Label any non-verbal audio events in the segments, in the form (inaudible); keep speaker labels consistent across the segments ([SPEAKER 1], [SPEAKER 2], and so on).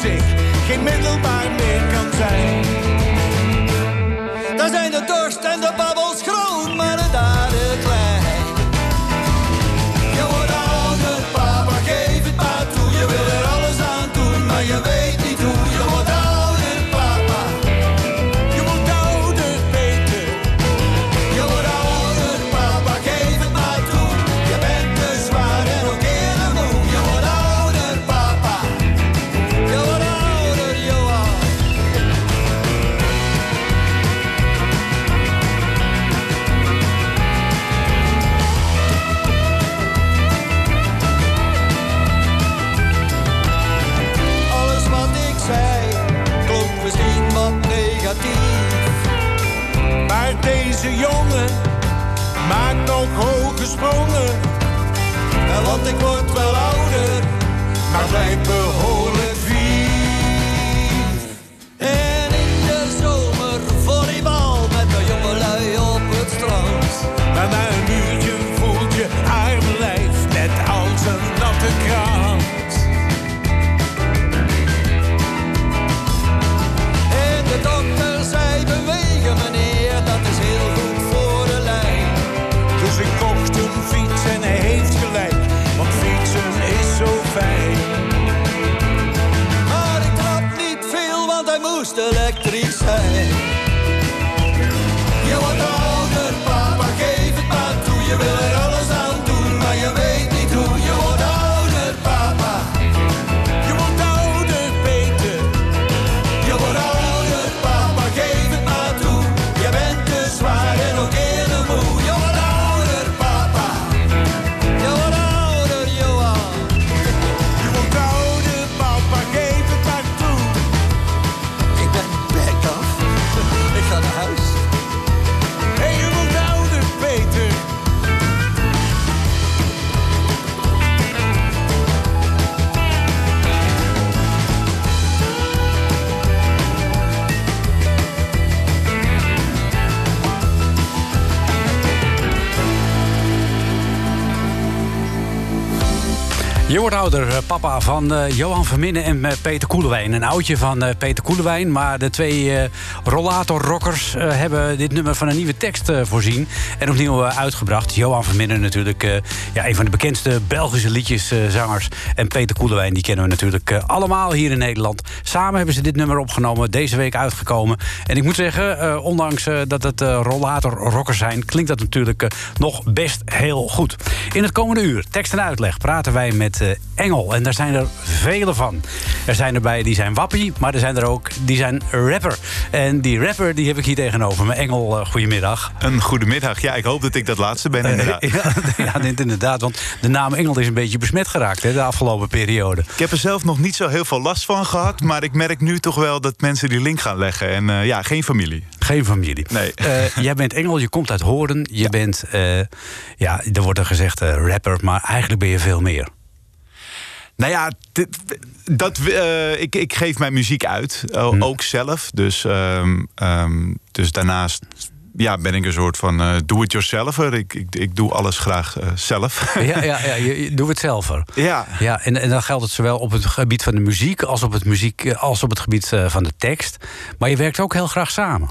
[SPEAKER 1] zich geen
[SPEAKER 2] middelbaar meer kan zijn.
[SPEAKER 1] Daar zijn de dorst en de babbels groot. gesprongen. Want ik word wel ouder,
[SPEAKER 2] maar
[SPEAKER 3] blijf. Jornouder van uh, Johan Verminnen en eh, Peter Koelewijn. Een oudje van eh, Peter Koelewijn. Maar de twee rollator-rockers hebben dit nummer van een nieuwe tekst voorzien. En opnieuw uitgebracht. Johan Verminnen natuurlijk ja, een van de bekendste Belgische liedjeszangers. en Peter Koelewijn, die kennen we natuurlijk allemaal hier in Nederland. Samen hebben ze dit nummer opgenomen. Deze week uitgekomen. En ik moet zeggen, ondanks dat het rollator-rockers zijn... klinkt dat natuurlijk nog best heel goed. In het komende uur, tekst en uitleg, praten wij met Engel... En daar zijn er vele van. Er zijn erbij die zijn wappie, maar er zijn er ook die zijn rapper. En die rapper die heb ik hier tegenover me. Engel, uh, goedemiddag.
[SPEAKER 4] Een goedemiddag. Ja, ik hoop dat ik dat laatste ben inderdaad. (laughs)
[SPEAKER 3] ja, ja, inderdaad. Want de naam Engel is een beetje besmet geraakt hè, de afgelopen periode.
[SPEAKER 4] Ik heb er zelf nog niet zo heel veel last van gehad. Maar ik merk nu toch wel dat mensen die link gaan leggen. En ja, geen familie.
[SPEAKER 3] Geen familie.
[SPEAKER 4] Nee.
[SPEAKER 3] jij bent Engel, je komt uit Hoorn. Je bent, ja, er wordt er gezegd rapper, maar eigenlijk ben je veel meer.
[SPEAKER 4] Nou ja, dat, uh, ik, ik geef mijn muziek uit, hmm. ook zelf. Dus, um, um, dus daarnaast ja, ben ik een soort van uh, do-it-yourselfer. Ik, ik, ik doe alles graag uh, zelf.
[SPEAKER 3] Ja, ja, ja (laughs) je, doet het zelf.
[SPEAKER 4] Ja.
[SPEAKER 3] ja en, en dan geldt het zowel op het gebied van de muziek als op het, muziek, als op het gebied van de tekst. Maar je werkt ook heel graag samen.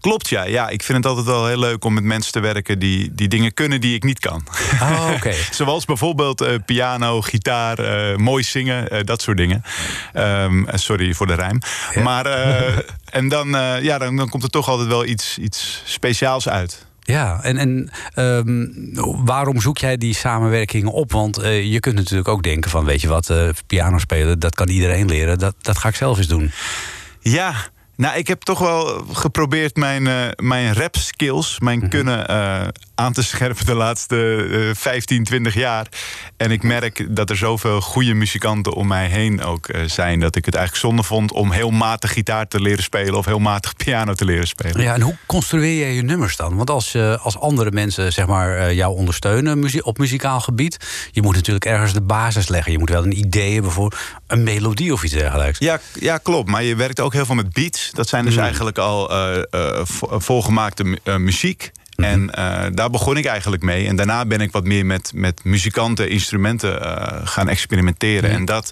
[SPEAKER 4] Klopt, ja. ja. Ik vind het altijd wel heel leuk om met mensen te werken die, die dingen kunnen die ik niet kan.
[SPEAKER 3] Oh, oké. (laughs)
[SPEAKER 4] Zoals bijvoorbeeld uh, piano, gitaar, uh, mooi zingen, uh, dat soort dingen. Um, sorry voor de rijm. Ja. Maar (laughs) en dan, ja, dan, dan komt er toch altijd wel iets, iets speciaals uit.
[SPEAKER 3] Ja, en, en um, waarom zoek jij die samenwerkingen op? Want uh, je kunt natuurlijk ook denken van, weet je wat, uh, piano spelen, dat kan iedereen leren. Dat, dat ga ik zelf eens doen.
[SPEAKER 4] Ja, nou, ik heb toch wel geprobeerd mijn, uh, mijn rap skills, mijn mm -hmm. kunnen uh, aan te scherpen de laatste uh, 15, 20 jaar. En ik merk dat er zoveel goede muzikanten om mij heen ook zijn. Dat ik het eigenlijk zonde vond om heel matig gitaar te leren spelen of heel matig piano te leren spelen.
[SPEAKER 3] Ja, en hoe construeer je je nummers dan? Want als, als andere mensen zeg maar, jou ondersteunen op muzikaal gebied, je moet natuurlijk ergens de basis leggen. Je moet wel een idee hebben voor een melodie of iets dergelijks.
[SPEAKER 4] Ja, ja klopt. Maar je werkt ook heel veel met beats. Dat zijn dus mm. eigenlijk al uh, uh, volgemaakte uh, muziek. -hmm. En daar begon ik eigenlijk mee. En daarna ben ik wat meer met, met muzikanten, instrumenten gaan experimenteren. En dat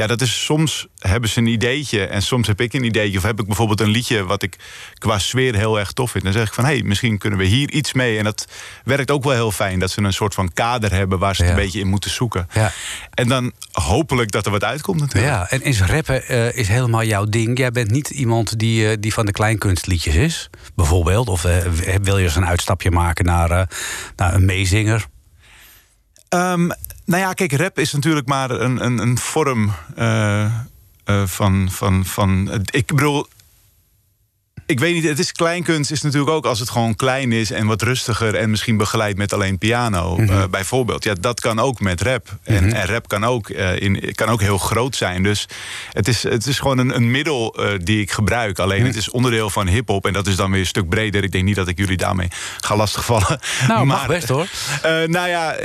[SPEAKER 4] ja, dat is soms hebben ze een ideetje en soms heb ik een ideetje. Of heb ik bijvoorbeeld een liedje wat ik qua sfeer heel erg tof vind. Dan zeg ik van hé, hey, misschien kunnen we hier iets mee. En dat werkt ook wel heel fijn. Dat ze een soort van kader hebben waar ze het een beetje in moeten zoeken.
[SPEAKER 3] Ja.
[SPEAKER 4] En dan hopelijk dat er wat uitkomt natuurlijk.
[SPEAKER 3] Ja, en is rappen uh, is helemaal jouw ding. Jij bent niet iemand die, uh, die van de kleinkunstliedjes is, bijvoorbeeld. Of uh, wil je eens een uitstapje maken naar, naar een meezinger?
[SPEAKER 4] Um, nou ja, kijk, rap is natuurlijk maar een, een, een vorm uh, uh, van, van, van. Ik bedoel, ik weet niet, het is kleinkunst is natuurlijk ook als het gewoon klein is en wat rustiger en misschien begeleid met alleen piano, mm -hmm. uh, bijvoorbeeld. Ja, dat kan ook met rap. Mm -hmm. en, en, rap kan ook, uh, in, kan ook heel groot zijn. Dus het is, het is gewoon een, een middel uh, die ik gebruik. Alleen mm -hmm. het is onderdeel van hip-hop en dat is dan weer een stuk breder. Ik denk niet dat ik jullie daarmee ga lastigvallen.
[SPEAKER 3] Nou, (laughs) maar, mag best hoor.
[SPEAKER 4] nou ja.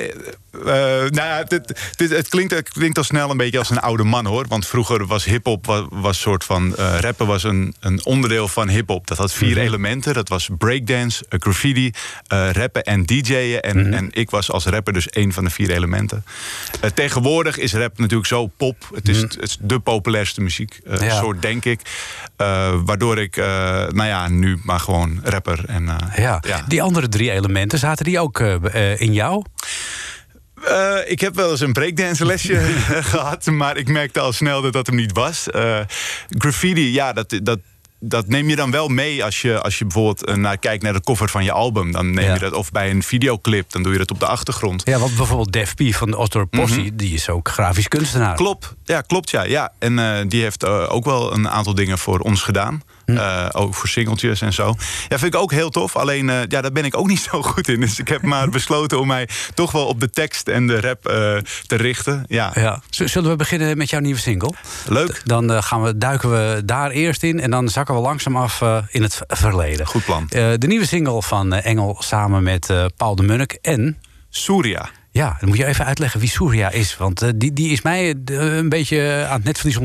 [SPEAKER 4] Uh, nou ja, het, het, het, klinkt, het klinkt al snel een beetje als een oude man hoor. Want vroeger was hip-hop was, was soort van. Uh, rappen was een, een onderdeel van hip-hop. Dat had vier mm -hmm. elementen. Dat was breakdance, uh, graffiti, rappen en DJ'en. En, mm -hmm. en ik was als rapper dus één van de vier elementen. tegenwoordig is rap natuurlijk zo pop. Het is, mm -hmm. het is de populairste muziek, ja. soort denk ik. waardoor ik, nou ja, nu maar gewoon rapper. En,
[SPEAKER 3] ja. ja. Die andere drie elementen, zaten die ook in jou?
[SPEAKER 4] Uh, ik heb wel eens een breakdance lesje (laughs) gehad, maar ik merkte al snel dat dat hem niet was. Uh, graffiti, ja, dat, dat, dat neem je dan wel mee als je, als je bijvoorbeeld naar, kijkt naar de cover van je album. Dan neem ja. je dat, of bij een videoclip, dan doe je dat op de achtergrond.
[SPEAKER 3] Ja, want bijvoorbeeld Def P van Posse, mm -hmm. die is ook grafisch kunstenaar.
[SPEAKER 4] Klopt, ja, klopt ja. ja. En uh, die heeft uh, ook wel een aantal dingen voor ons gedaan. Uh, ook voor singeltjes en zo. Ja, vind ik ook heel tof. Alleen, uh, ja, daar ben ik ook niet (laughs) zo goed in. Dus ik heb maar besloten om mij toch wel op de tekst en de rap uh, te richten. Ja.
[SPEAKER 3] ja. Zullen we beginnen met jouw nieuwe single?
[SPEAKER 4] Leuk.
[SPEAKER 3] Dan gaan we, duiken we daar eerst in en dan zakken we langzaam af in het verleden.
[SPEAKER 4] Goed plan.
[SPEAKER 3] de nieuwe single van Engel samen met Paul de Munnik en...
[SPEAKER 4] Surya.
[SPEAKER 3] Ja, dan moet je even uitleggen wie Surya is. Want uh, die, die is mij uh, een beetje aan het netvlies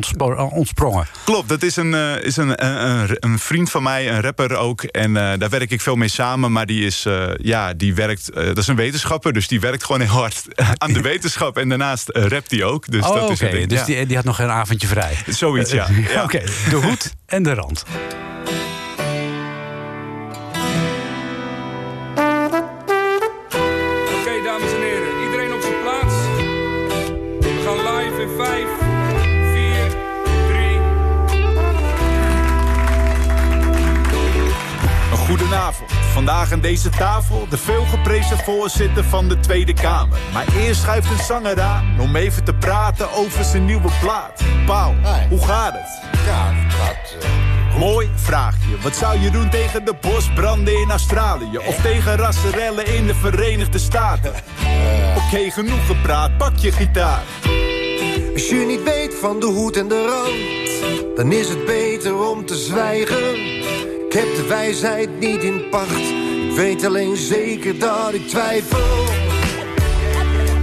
[SPEAKER 3] ontsprongen.
[SPEAKER 4] Klopt, dat is een, uh, is een, een, een, vriend van mij, een rapper ook. En daar werk ik veel mee samen. Maar die, is, ja, die werkt, dat is een wetenschapper. Dus die werkt gewoon heel hard (laughs) aan de (laughs) wetenschap. En daarnaast rapt hij ook. Dus
[SPEAKER 3] oh,
[SPEAKER 4] dat
[SPEAKER 3] is okay. Dus
[SPEAKER 4] ja.
[SPEAKER 3] die, die had nog een avondje vrij.
[SPEAKER 4] Zoiets, ja. (laughs) ja.
[SPEAKER 3] Oké, okay. de hoed en de rand.
[SPEAKER 4] Vandaag aan deze tafel de veelgeprezen voorzitter van de Tweede Kamer. Maar eerst schuift een zanger aan om even te praten over zijn nieuwe plaat. Paul, hoe gaat het?
[SPEAKER 5] Ja, het gaat... eh,
[SPEAKER 4] Mooi vraagje. Wat zou je doen tegen de bosbranden in Australië? Of tegen rasserellen in de Verenigde Staten? (laughs) Oké, genoeg gepraat. Pak je gitaar.
[SPEAKER 5] Als je niet weet van de hoed en de rand, dan is het beter om te zwijgen. Ik heb de wijsheid niet in pacht, ik weet alleen zeker dat ik twijfel.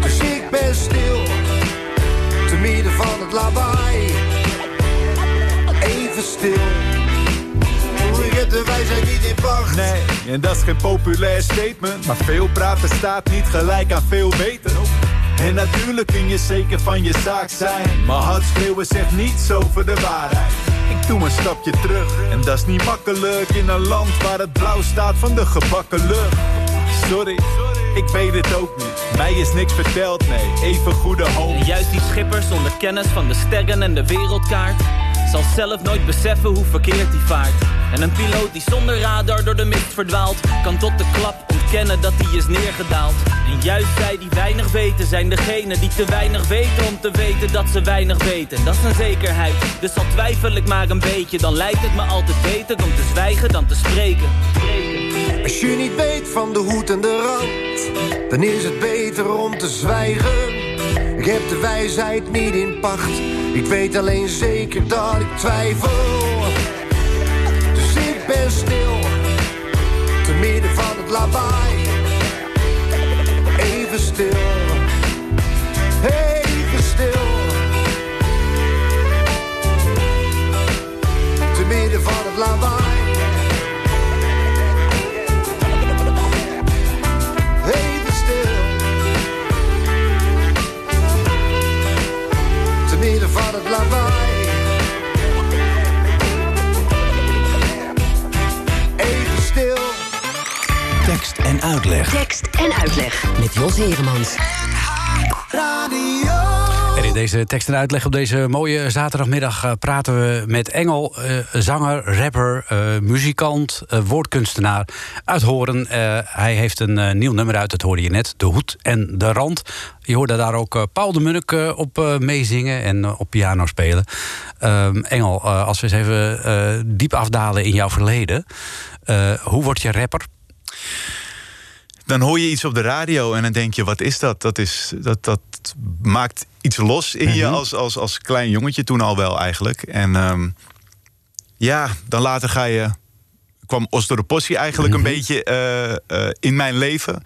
[SPEAKER 5] Dus ik ben stil, te midden van het lawaai. Even stil, de wijsheid niet in pacht.
[SPEAKER 4] Nee, en dat is geen populair statement. Maar veel praten staat niet gelijk aan veel weten. En natuurlijk kun je zeker van je zaak zijn. Maar hard schreeuwen zegt niets over de waarheid. Doe een stapje terug. En dat is niet makkelijk in een land waar het blauw staat van de gebakken lucht. Sorry, ik weet het ook niet. Mij is niks verteld, nee. Even goede hoop.
[SPEAKER 6] En juist die schipper zonder kennis van de sterren en de wereldkaart zal zelf nooit beseffen hoe verkeerd hij vaart. En een piloot die zonder radar door de mist verdwaalt, kan tot de klap ontkennen dat hij is neergedaald. En juist zij die weinig weten, zijn degenen die te weinig weten om te weten dat ze weinig weten. Dat is een zekerheid, dus al twijfel ik maar een beetje, dan lijkt het me altijd beter om te zwijgen dan te spreken.
[SPEAKER 5] Als je niet weet van de hoed en de rand, dan is het beter om te zwijgen. Ik heb de wijsheid niet in pacht, ik weet alleen zeker dat ik twijfel. Ben stil, te midden van het lawaai. Even stil, even stil. Te midden van het lawaai.
[SPEAKER 7] En uitleg.
[SPEAKER 8] Tekst en uitleg met Jos Heremans.
[SPEAKER 3] En in deze tekst en uitleg op deze mooie zaterdagmiddag eh, praten we met Engel, eh, zanger, rapper, eh, muzikant, woordkunstenaar uit Horen. Eh, hij heeft een nieuw nummer uit, dat hoorde je net, De Hoed en de Rand. Je hoorde daar ook Paul de Munnik op eh, meezingen en op piano spelen. Ehm, Engel, als we eens even eh, diep afdalen in jouw verleden. eh, hoe word je rapper?
[SPEAKER 4] Dan hoor je iets op de radio en dan denk je, wat is dat? Dat, is, dat, dat maakt iets los in je als, als, als klein jongetje toen al wel eigenlijk. En ehm, ja, dan later ga je, kwam Osteropossie eigenlijk een beetje eh, eh, in mijn leven.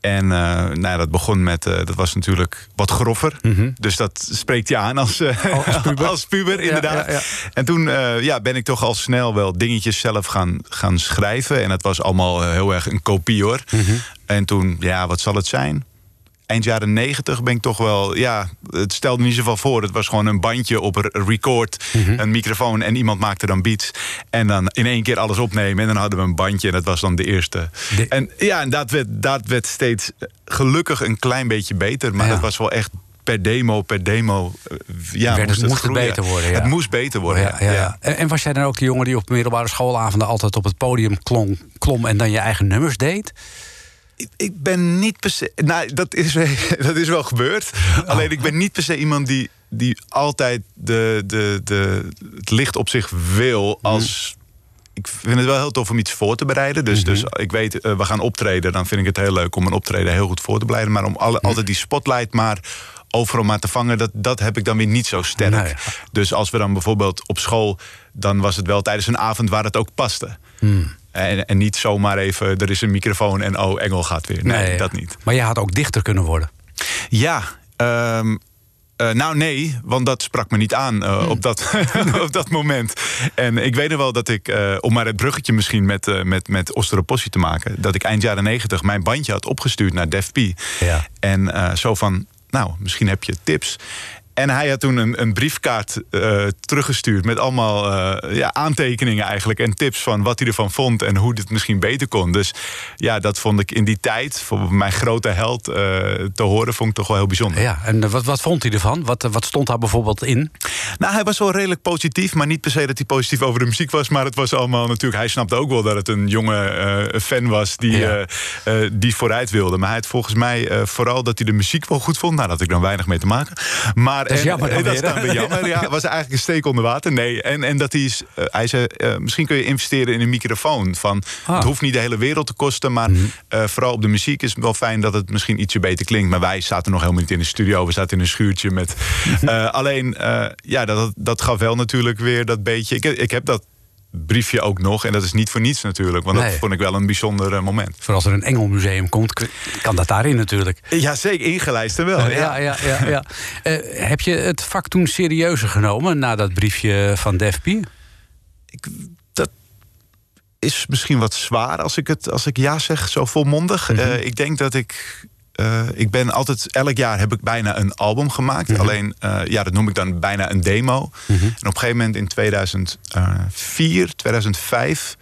[SPEAKER 4] En eh, nou ja, dat begon met, eh, dat was natuurlijk wat groffer. Dus dat spreekt je aan als, eh,
[SPEAKER 3] als (laughs) puber.
[SPEAKER 4] als puber, inderdaad.
[SPEAKER 3] ja, ja.
[SPEAKER 4] En toen ja, ben ik toch al snel wel dingetjes zelf gaan, gaan schrijven. En dat was allemaal heel erg een kopie hoor. En toen, ja, wat zal het zijn? Eind jaren negentig ben ik toch wel, ja, het stelde niet zoveel voor. Het was gewoon een bandje op een record, een microfoon en iemand maakte dan beats. En dan in één keer alles opnemen en dan hadden we een bandje en dat was dan de eerste.
[SPEAKER 3] De-
[SPEAKER 4] En ja, en dat werd, dat werd steeds gelukkig een klein beetje beter. Maar
[SPEAKER 3] Ja.
[SPEAKER 4] dat was wel echt per demo, per demo. eh, Ja,
[SPEAKER 3] Werd het- moest het beter worden, ja.
[SPEAKER 4] Het moest beter worden.
[SPEAKER 3] Ja, ja, ja. En, en was jij dan ook de jongen die op middelbare schoolavonden altijd op het podium klom, klom en dan je eigen nummers deed?
[SPEAKER 4] Ik- ben niet per se. Nou, dat is, (laughs) dat is wel gebeurd. Alleen ik ben niet per se iemand die, die altijd de, de, de, het licht op zich wil als. Ik vind het wel heel tof om iets voor te bereiden. Dus, dus ik weet, eh, we gaan optreden. Dan vind ik het heel leuk om een optreden heel goed voor te bereiden. Maar om alle, altijd die spotlight maar overal maar te vangen, dat, dat heb ik dan weer niet zo sterk. Dus als we dan bijvoorbeeld op school, dan was het wel tijdens een avond waar het ook paste. En, en niet zomaar even, er is een microfoon en oh, Engel gaat weer. Nee, dat niet.
[SPEAKER 3] Maar jij had ook dichter kunnen worden.
[SPEAKER 4] Ja, ehm, eh, nou nee, want dat sprak me niet aan eh, op, dat, (laughs) op dat moment. En ik weet nog wel dat ik, eh, om maar het bruggetje misschien met, met, met te maken... dat ik eind jaren negentig mijn bandje had opgestuurd naar Def P.
[SPEAKER 3] Ja.
[SPEAKER 4] En zo van, nou, misschien heb je tips. En hij had toen een, een briefkaart eh, teruggestuurd met allemaal eh, ja, aantekeningen eigenlijk. En tips van wat hij ervan vond en hoe dit misschien beter kon. Dus ja, dat vond ik in die tijd, voor mijn grote held eh, te horen, vond ik toch wel heel bijzonder.
[SPEAKER 3] Ja, en wat, wat vond hij ervan? Wat, wat stond daar bijvoorbeeld in?
[SPEAKER 4] Nou, hij was wel redelijk positief, maar niet per se dat hij positief over de muziek was. Maar het was allemaal natuurlijk. Hij snapte ook wel dat het een jonge fan was die,
[SPEAKER 3] Ja.
[SPEAKER 4] die vooruit wilde. Maar hij had volgens mij vooral dat hij de muziek wel goed vond. Nou, dat had ik dan weinig mee te maken. Maar
[SPEAKER 3] Dat is jammer dan (laughs)
[SPEAKER 4] dat is dan
[SPEAKER 3] hè?
[SPEAKER 4] weer jammer. Ja, was eigenlijk een steek onder water. Nee, en, en dat hij is. eh, hij zei, eh, misschien kun je investeren in een microfoon. Van,
[SPEAKER 3] Ah.
[SPEAKER 4] Het hoeft niet de hele wereld te kosten, maar
[SPEAKER 3] Mhm.
[SPEAKER 4] eh, vooral op de muziek is het wel fijn dat het misschien ietsje beter klinkt. Maar wij zaten nog helemaal niet in de studio. We zaten in een schuurtje met. (laughs) alleen, ja, dat, dat gaf wel natuurlijk weer dat beetje. Ik, ik heb dat briefje ook nog. En dat is niet voor niets natuurlijk. Want
[SPEAKER 3] Nee.
[SPEAKER 4] dat vond ik wel een bijzonder eh, moment.
[SPEAKER 3] Voor als er een Engelmuseum komt, kan dat daarin natuurlijk.
[SPEAKER 4] Ja, zeker ingelijst er wel.
[SPEAKER 3] Ja, ja, ja. ja. Eh, heb je het vak toen serieuzer genomen na dat briefje van Def P?
[SPEAKER 4] dat is misschien wat zwaar als ik, het, als ik ja zeg, zo volmondig.
[SPEAKER 3] Mhm.
[SPEAKER 4] Eh, ik denk dat ik. Eh, ik ben altijd, elk jaar heb ik bijna een album gemaakt.
[SPEAKER 3] Mhm.
[SPEAKER 4] Alleen, eh, ja, dat noem ik dan bijna een demo. En op een gegeven moment in 2004, 2005.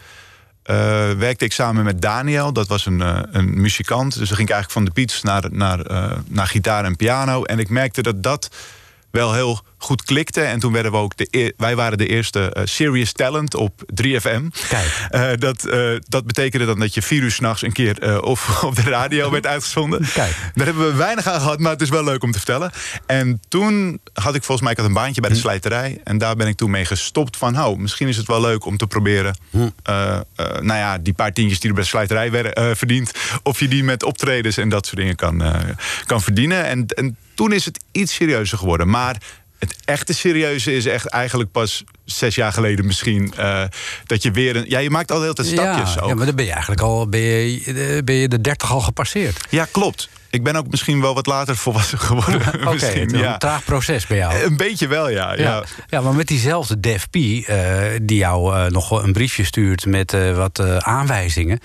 [SPEAKER 4] eh, werkte ik samen met Daniel, dat was een, een muzikant. Dus dan ging ik eigenlijk van de beats naar, naar, naar gitaar en piano. En ik merkte dat dat wel heel goed klikte. En toen werden we ook de wij waren de eerste eh, serious talent op 3FM.
[SPEAKER 3] Kijk.
[SPEAKER 4] Eh, dat, eh, dat betekende dan dat je vier uur s'nachts een keer of (laughs) op de radio werd uitgezonden.
[SPEAKER 3] Kijk.
[SPEAKER 4] Daar hebben we weinig aan gehad, maar het is wel leuk om te vertellen. En toen had ik volgens mij ik had een baantje bij de slijterij. En daar ben ik toen mee gestopt van... hou, misschien is het wel leuk om te proberen... eh, nou ja, die paar tientjes die je bij de slijterij wer- eh, verdient... of je die met optredens en dat soort dingen kan, kan verdienen. En, en toen is het iets serieuzer geworden. Maar het echte serieuze is echt eigenlijk pas zes jaar geleden misschien... eh, dat je weer... Een, ja, je maakt al de hele tijd stapjes
[SPEAKER 3] ja,
[SPEAKER 4] ook.
[SPEAKER 3] ja, maar dan ben je eigenlijk al ben je, eh, ben je de 30 al gepasseerd.
[SPEAKER 4] Ja, klopt. Ik ben ook misschien wel wat later volwassen geworden. (laughs)
[SPEAKER 3] Oké,
[SPEAKER 4] ja.
[SPEAKER 3] een traag proces bij jou.
[SPEAKER 4] Een beetje wel, ja. ja.
[SPEAKER 3] Ja. ja, maar met diezelfde Def P, eh, die jou eh, nog een briefje stuurt met eh, wat aanwijzingen,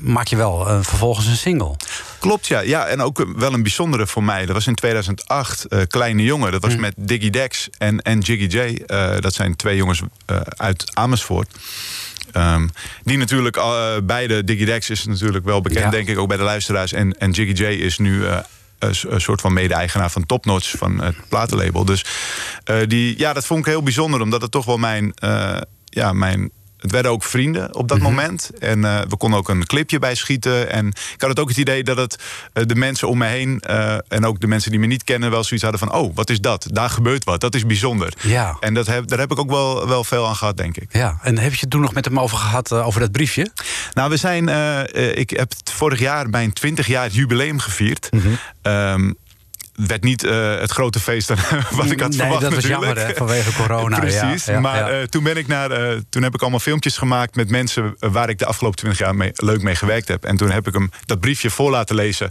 [SPEAKER 3] maak je wel vervolgens een single.
[SPEAKER 4] Klopt, ja. ja. En ook wel een bijzondere voor mij. Dat was in 2008, eh, Kleine Jongen. Dat was
[SPEAKER 3] Hm.
[SPEAKER 4] met Diggy Dex en, en Jiggy J. Dat zijn twee jongens uit Amersfoort. Ehm, die natuurlijk, eh, beide, Diggy Dex is natuurlijk wel bekend,
[SPEAKER 3] Ja.
[SPEAKER 4] denk ik, ook bij de luisteraars. En, en Jiggy J is nu eh, een soort van mede-eigenaar van Top Notch, van het platenlabel. Dus eh, die, ja, dat vond ik heel bijzonder, omdat het toch wel mijn, ja, mijn het werden ook vrienden op dat
[SPEAKER 3] Mhm.
[SPEAKER 4] moment. En eh, we konden ook een clipje bij schieten. En ik had het ook het idee dat het eh, de mensen om me heen... eh, en ook de mensen die me niet kennen wel zoiets hadden van... oh, wat is dat? Daar gebeurt wat. Dat is bijzonder.
[SPEAKER 3] Ja.
[SPEAKER 4] En dat heb, daar heb ik ook wel, wel veel aan gehad, denk ik.
[SPEAKER 3] Ja, en heb je het toen nog met hem over gehad, eh, over dat briefje?
[SPEAKER 4] Nou, we zijn... ik heb het vorig jaar mijn 20 jaar jubileum gevierd.
[SPEAKER 3] Mhm.
[SPEAKER 4] Ehm, werd niet eh, het grote feest (laughs) wat ik had
[SPEAKER 3] Nee,
[SPEAKER 4] verwacht
[SPEAKER 3] dat was
[SPEAKER 4] natuurlijk.
[SPEAKER 3] jammer, hè, vanwege corona, (laughs) ja,
[SPEAKER 4] Precies,
[SPEAKER 3] ja,
[SPEAKER 4] maar
[SPEAKER 3] ja.
[SPEAKER 4] eh, toen ben ik naar... eh, toen heb ik allemaal filmpjes gemaakt met mensen... waar ik de afgelopen 20 jaar mee, leuk mee gewerkt heb. En toen heb ik hem dat briefje voor laten lezen.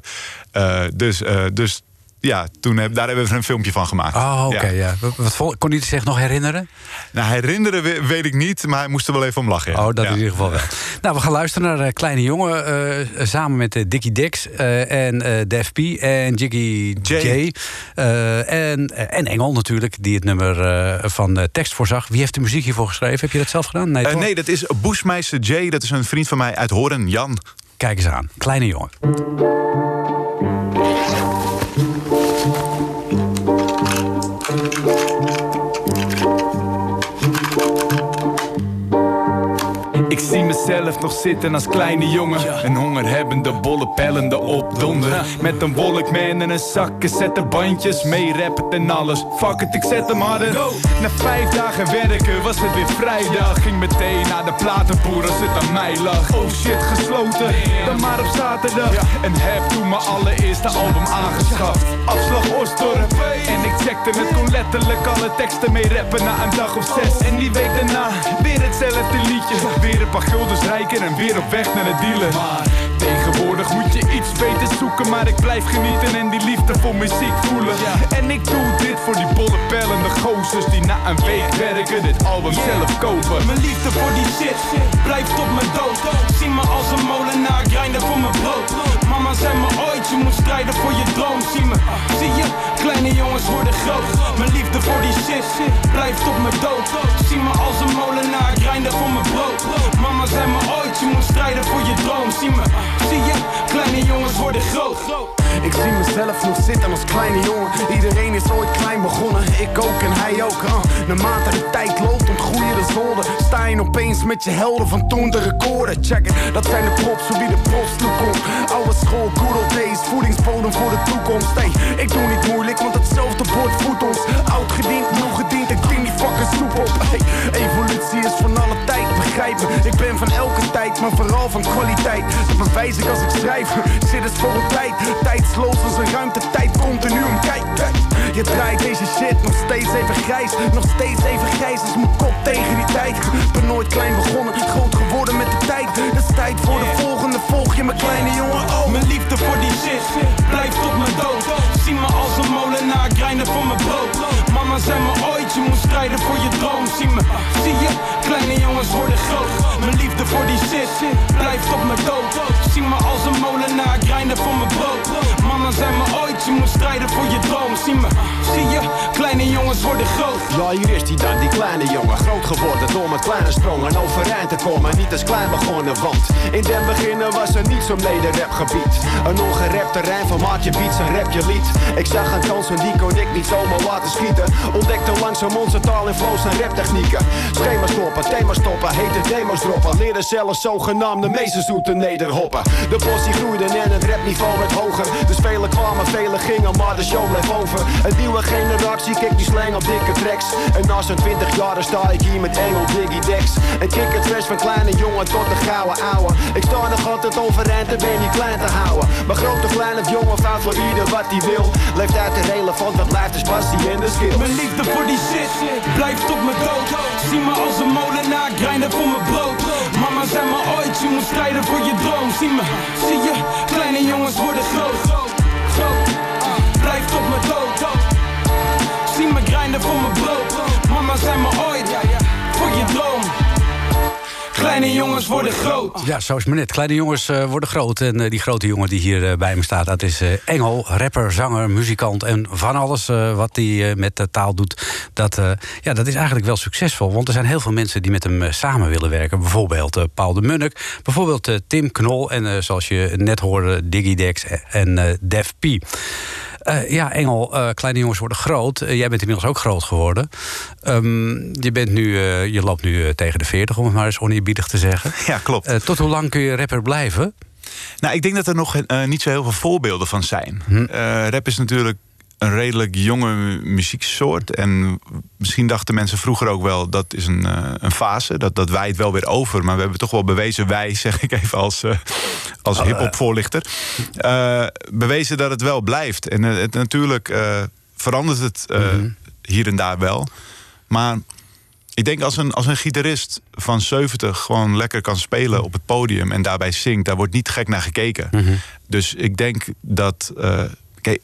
[SPEAKER 4] Dus, dus ja, toen heb, daar hebben we een filmpje van gemaakt.
[SPEAKER 3] Oh, oké,
[SPEAKER 4] Ja.
[SPEAKER 3] ja. Wat, kon hij zich nog herinneren?
[SPEAKER 4] Nou, herinneren we- weet ik niet, maar hij moest er wel even om lachen. ja.
[SPEAKER 3] Oh, dat
[SPEAKER 4] Ja.
[SPEAKER 3] in ieder geval wel. (laughs) Nou, we gaan luisteren naar eh, Kleine Jongen. eh, samen met eh, Dickie Dix en Def P en Jiggy J.
[SPEAKER 4] J.
[SPEAKER 3] en, en Engel natuurlijk, die het nummer van tekst voorzag. Wie heeft de muziek hiervoor geschreven? Heb je dat zelf gedaan? Nee,
[SPEAKER 4] nee, dat is Bushmeister J. Dat is een vriend van mij uit Horen, Jan.
[SPEAKER 3] Kijk eens aan. Kleine Jongen.
[SPEAKER 9] Ik zie mezelf nog zitten als kleine jongen. Een hongerhebbende, bolle pellende opdonder. Met een wolkman en een zak, zetten bandjes, mee rappen en alles. Fuck it, ik zet hem harder. Na vijf dagen werken was het weer vrijdag. Ging meteen naar de platenboer als het aan mij lag. Oh shit, gesloten, dan maar op zaterdag. En heb toen mijn allereerste album aangeschaft. Afslag Osdorp. En ik checkte het, kon letterlijk alle teksten mee rappen na een dag of zes. En die week daarna, weer hetzelfde liedje. Weer een paar guldens rijker en weer op weg naar de dealer. Maar tegenwoordig moet je iets beter zoeken. Maar ik blijf genieten en die liefde voor muziek voelen. En ik doe dit voor die bolle pellende gozers die na een week werken dit album zelf kopen.
[SPEAKER 10] Mijn liefde voor die shit blijft tot mijn dood. Zie me als een molenaar, grinden voor mijn brood. Mama zei me ooit, je moet strijden voor je droom. Zie me, zie je, kleine jongens worden groot. Mijn liefde voor die shit blijft op mijn dood. Zie me als een molenaar, grinder voor mijn brood. Mama zei me ooit, je moet strijden voor je droom. Zie me, zie je, kleine jongens worden groot.
[SPEAKER 11] Ik zie mezelf nog zitten als kleine jongen. Iedereen is ooit klein begonnen, ik ook en hij ook. Uh, naarmate de tijd loopt, ontgroeien de zolder. Sta je opeens met je helden van toen de recorden. Check it, dat zijn de props, voor wie de props toekomt. Oude school, good old days, voedingsbodem voor de toekomst. Hey, ik doe niet moeilijk, want hetzelfde bord voedt ons. Oud gediend, nieuw gediend, ik ding die fucking soep op. Evolutie is van alle tijd, begrijp me. Ik ben van elke tijd, maar vooral van kwaliteit. Dat bewijs ik als ik schrijf. (laughs) Shit is voor een tijd, tijdsloos als een ruimte, tijd continuum. Kijk, kijk, je draait deze shit nog steeds even grijs. Nog steeds even grijs als mijn kop tegen die tijd. Ben nooit klein begonnen, groot geworden met de tijd. Het is tijd voor de volgende, volg je mijn kleine jongen. Oh,
[SPEAKER 10] Mijn liefde voor die shit blijft op mijn dood. Zie me als een molenaar, grinden voor mijn brood. Mama zei me ooit, je moet strijden voor je droom. Zie me, zie je, kleine jongens worden groot. Mijn liefde voor die shit blijft op mijn dood. Zie me als een molenaar, grinden voor mijn brood. Mama zei me ooit, je moet strijden voor je droom. Zie me, zie je, kleine jongens worden groot.
[SPEAKER 12] Ja, hier is die dan, die kleine jongen. Groot geworden door met kleine sprongen overeind te komen. Niet als klein begonnen, want in den beginnen was er niets om nederrapgebied. Een ongerept terrein van maatje beats en rap je lied. Ik zag een kans en die kon ik niet zomaar laten schieten. Ontdekte langzaam onze taal en flows en raptechnieken. Schema's stoppen, thema's stoppen, hete demos droppen. Leerde zelfs zogenaamde meesters zoete nederhoppen. De possie groeide en het rapniveau werd hoger. Velen kwamen, velen gingen, maar de show bleef over. Een nieuwe generatie kikt die slang op dikke tracks. En na zo'n 20 jaar sta ik hier met Engel Diggy Dex. En kick het trash van kleine jongen tot de gouden ouwe. Ik sta nog altijd overeind en ben niet klein te houden. Maar grote, klein of jongen, fout voor ieder wat hij wil. Leeft uit de relevant, wat blijft de passie en de skill.
[SPEAKER 10] Mijn liefde voor die shit blijft op mijn dood. Zie me als een molenaar, grinden voor mijn brood. Mama zei me ooit, je moet strijden voor je droom. Zie me, zie je, kleine jongens worden. Groot, blijft op mijn dood. Zie me grinden voor mijn brood. Mama zei me ooit, voor je droom. Kleine jongens worden groot.
[SPEAKER 3] Ja, zo is maar net. Kleine jongens eh, worden groot. En eh, die grote jongen die hier eh, bij me staat, dat is Engel. Rapper, zanger, muzikant en van alles wat hij met de taal doet. Dat, ja, dat is eigenlijk wel succesvol. Want er zijn heel veel mensen die met hem samen willen werken. Bijvoorbeeld Paul de Munnik. Bijvoorbeeld Tim Knol. En zoals je net hoorde, Diggy Dex en Def P. Eh, ja, Engel, eh, kleine jongens worden groot. Eh, jij bent inmiddels ook groot geworden. Ehm, je, bent nu, je loopt nu tegen de 40, om het maar eens oneerbiedig te zeggen.
[SPEAKER 4] Ja, klopt.
[SPEAKER 3] Tot hoe lang kun je rapper blijven?
[SPEAKER 4] Nou, ik denk dat er nog niet zo heel veel voorbeelden van zijn. Eh, rap is natuurlijk een redelijk jonge mu- muzieksoort. En misschien dachten mensen vroeger ook wel... dat is een, eh, een fase, dat, dat wij het wel weer over. Maar we hebben toch wel bewezen, wij (laughs) zeg ik even als, eh als hip-hop voorlichter... eh, bewezen dat het wel blijft. En het, natuurlijk verandert het eh, hier en daar wel. Maar ik denk als een, als een gitarist van 70 gewoon lekker kan spelen op het podium en daarbij zingt, daar wordt niet gek naar gekeken. Dus ik denk dat. kijk,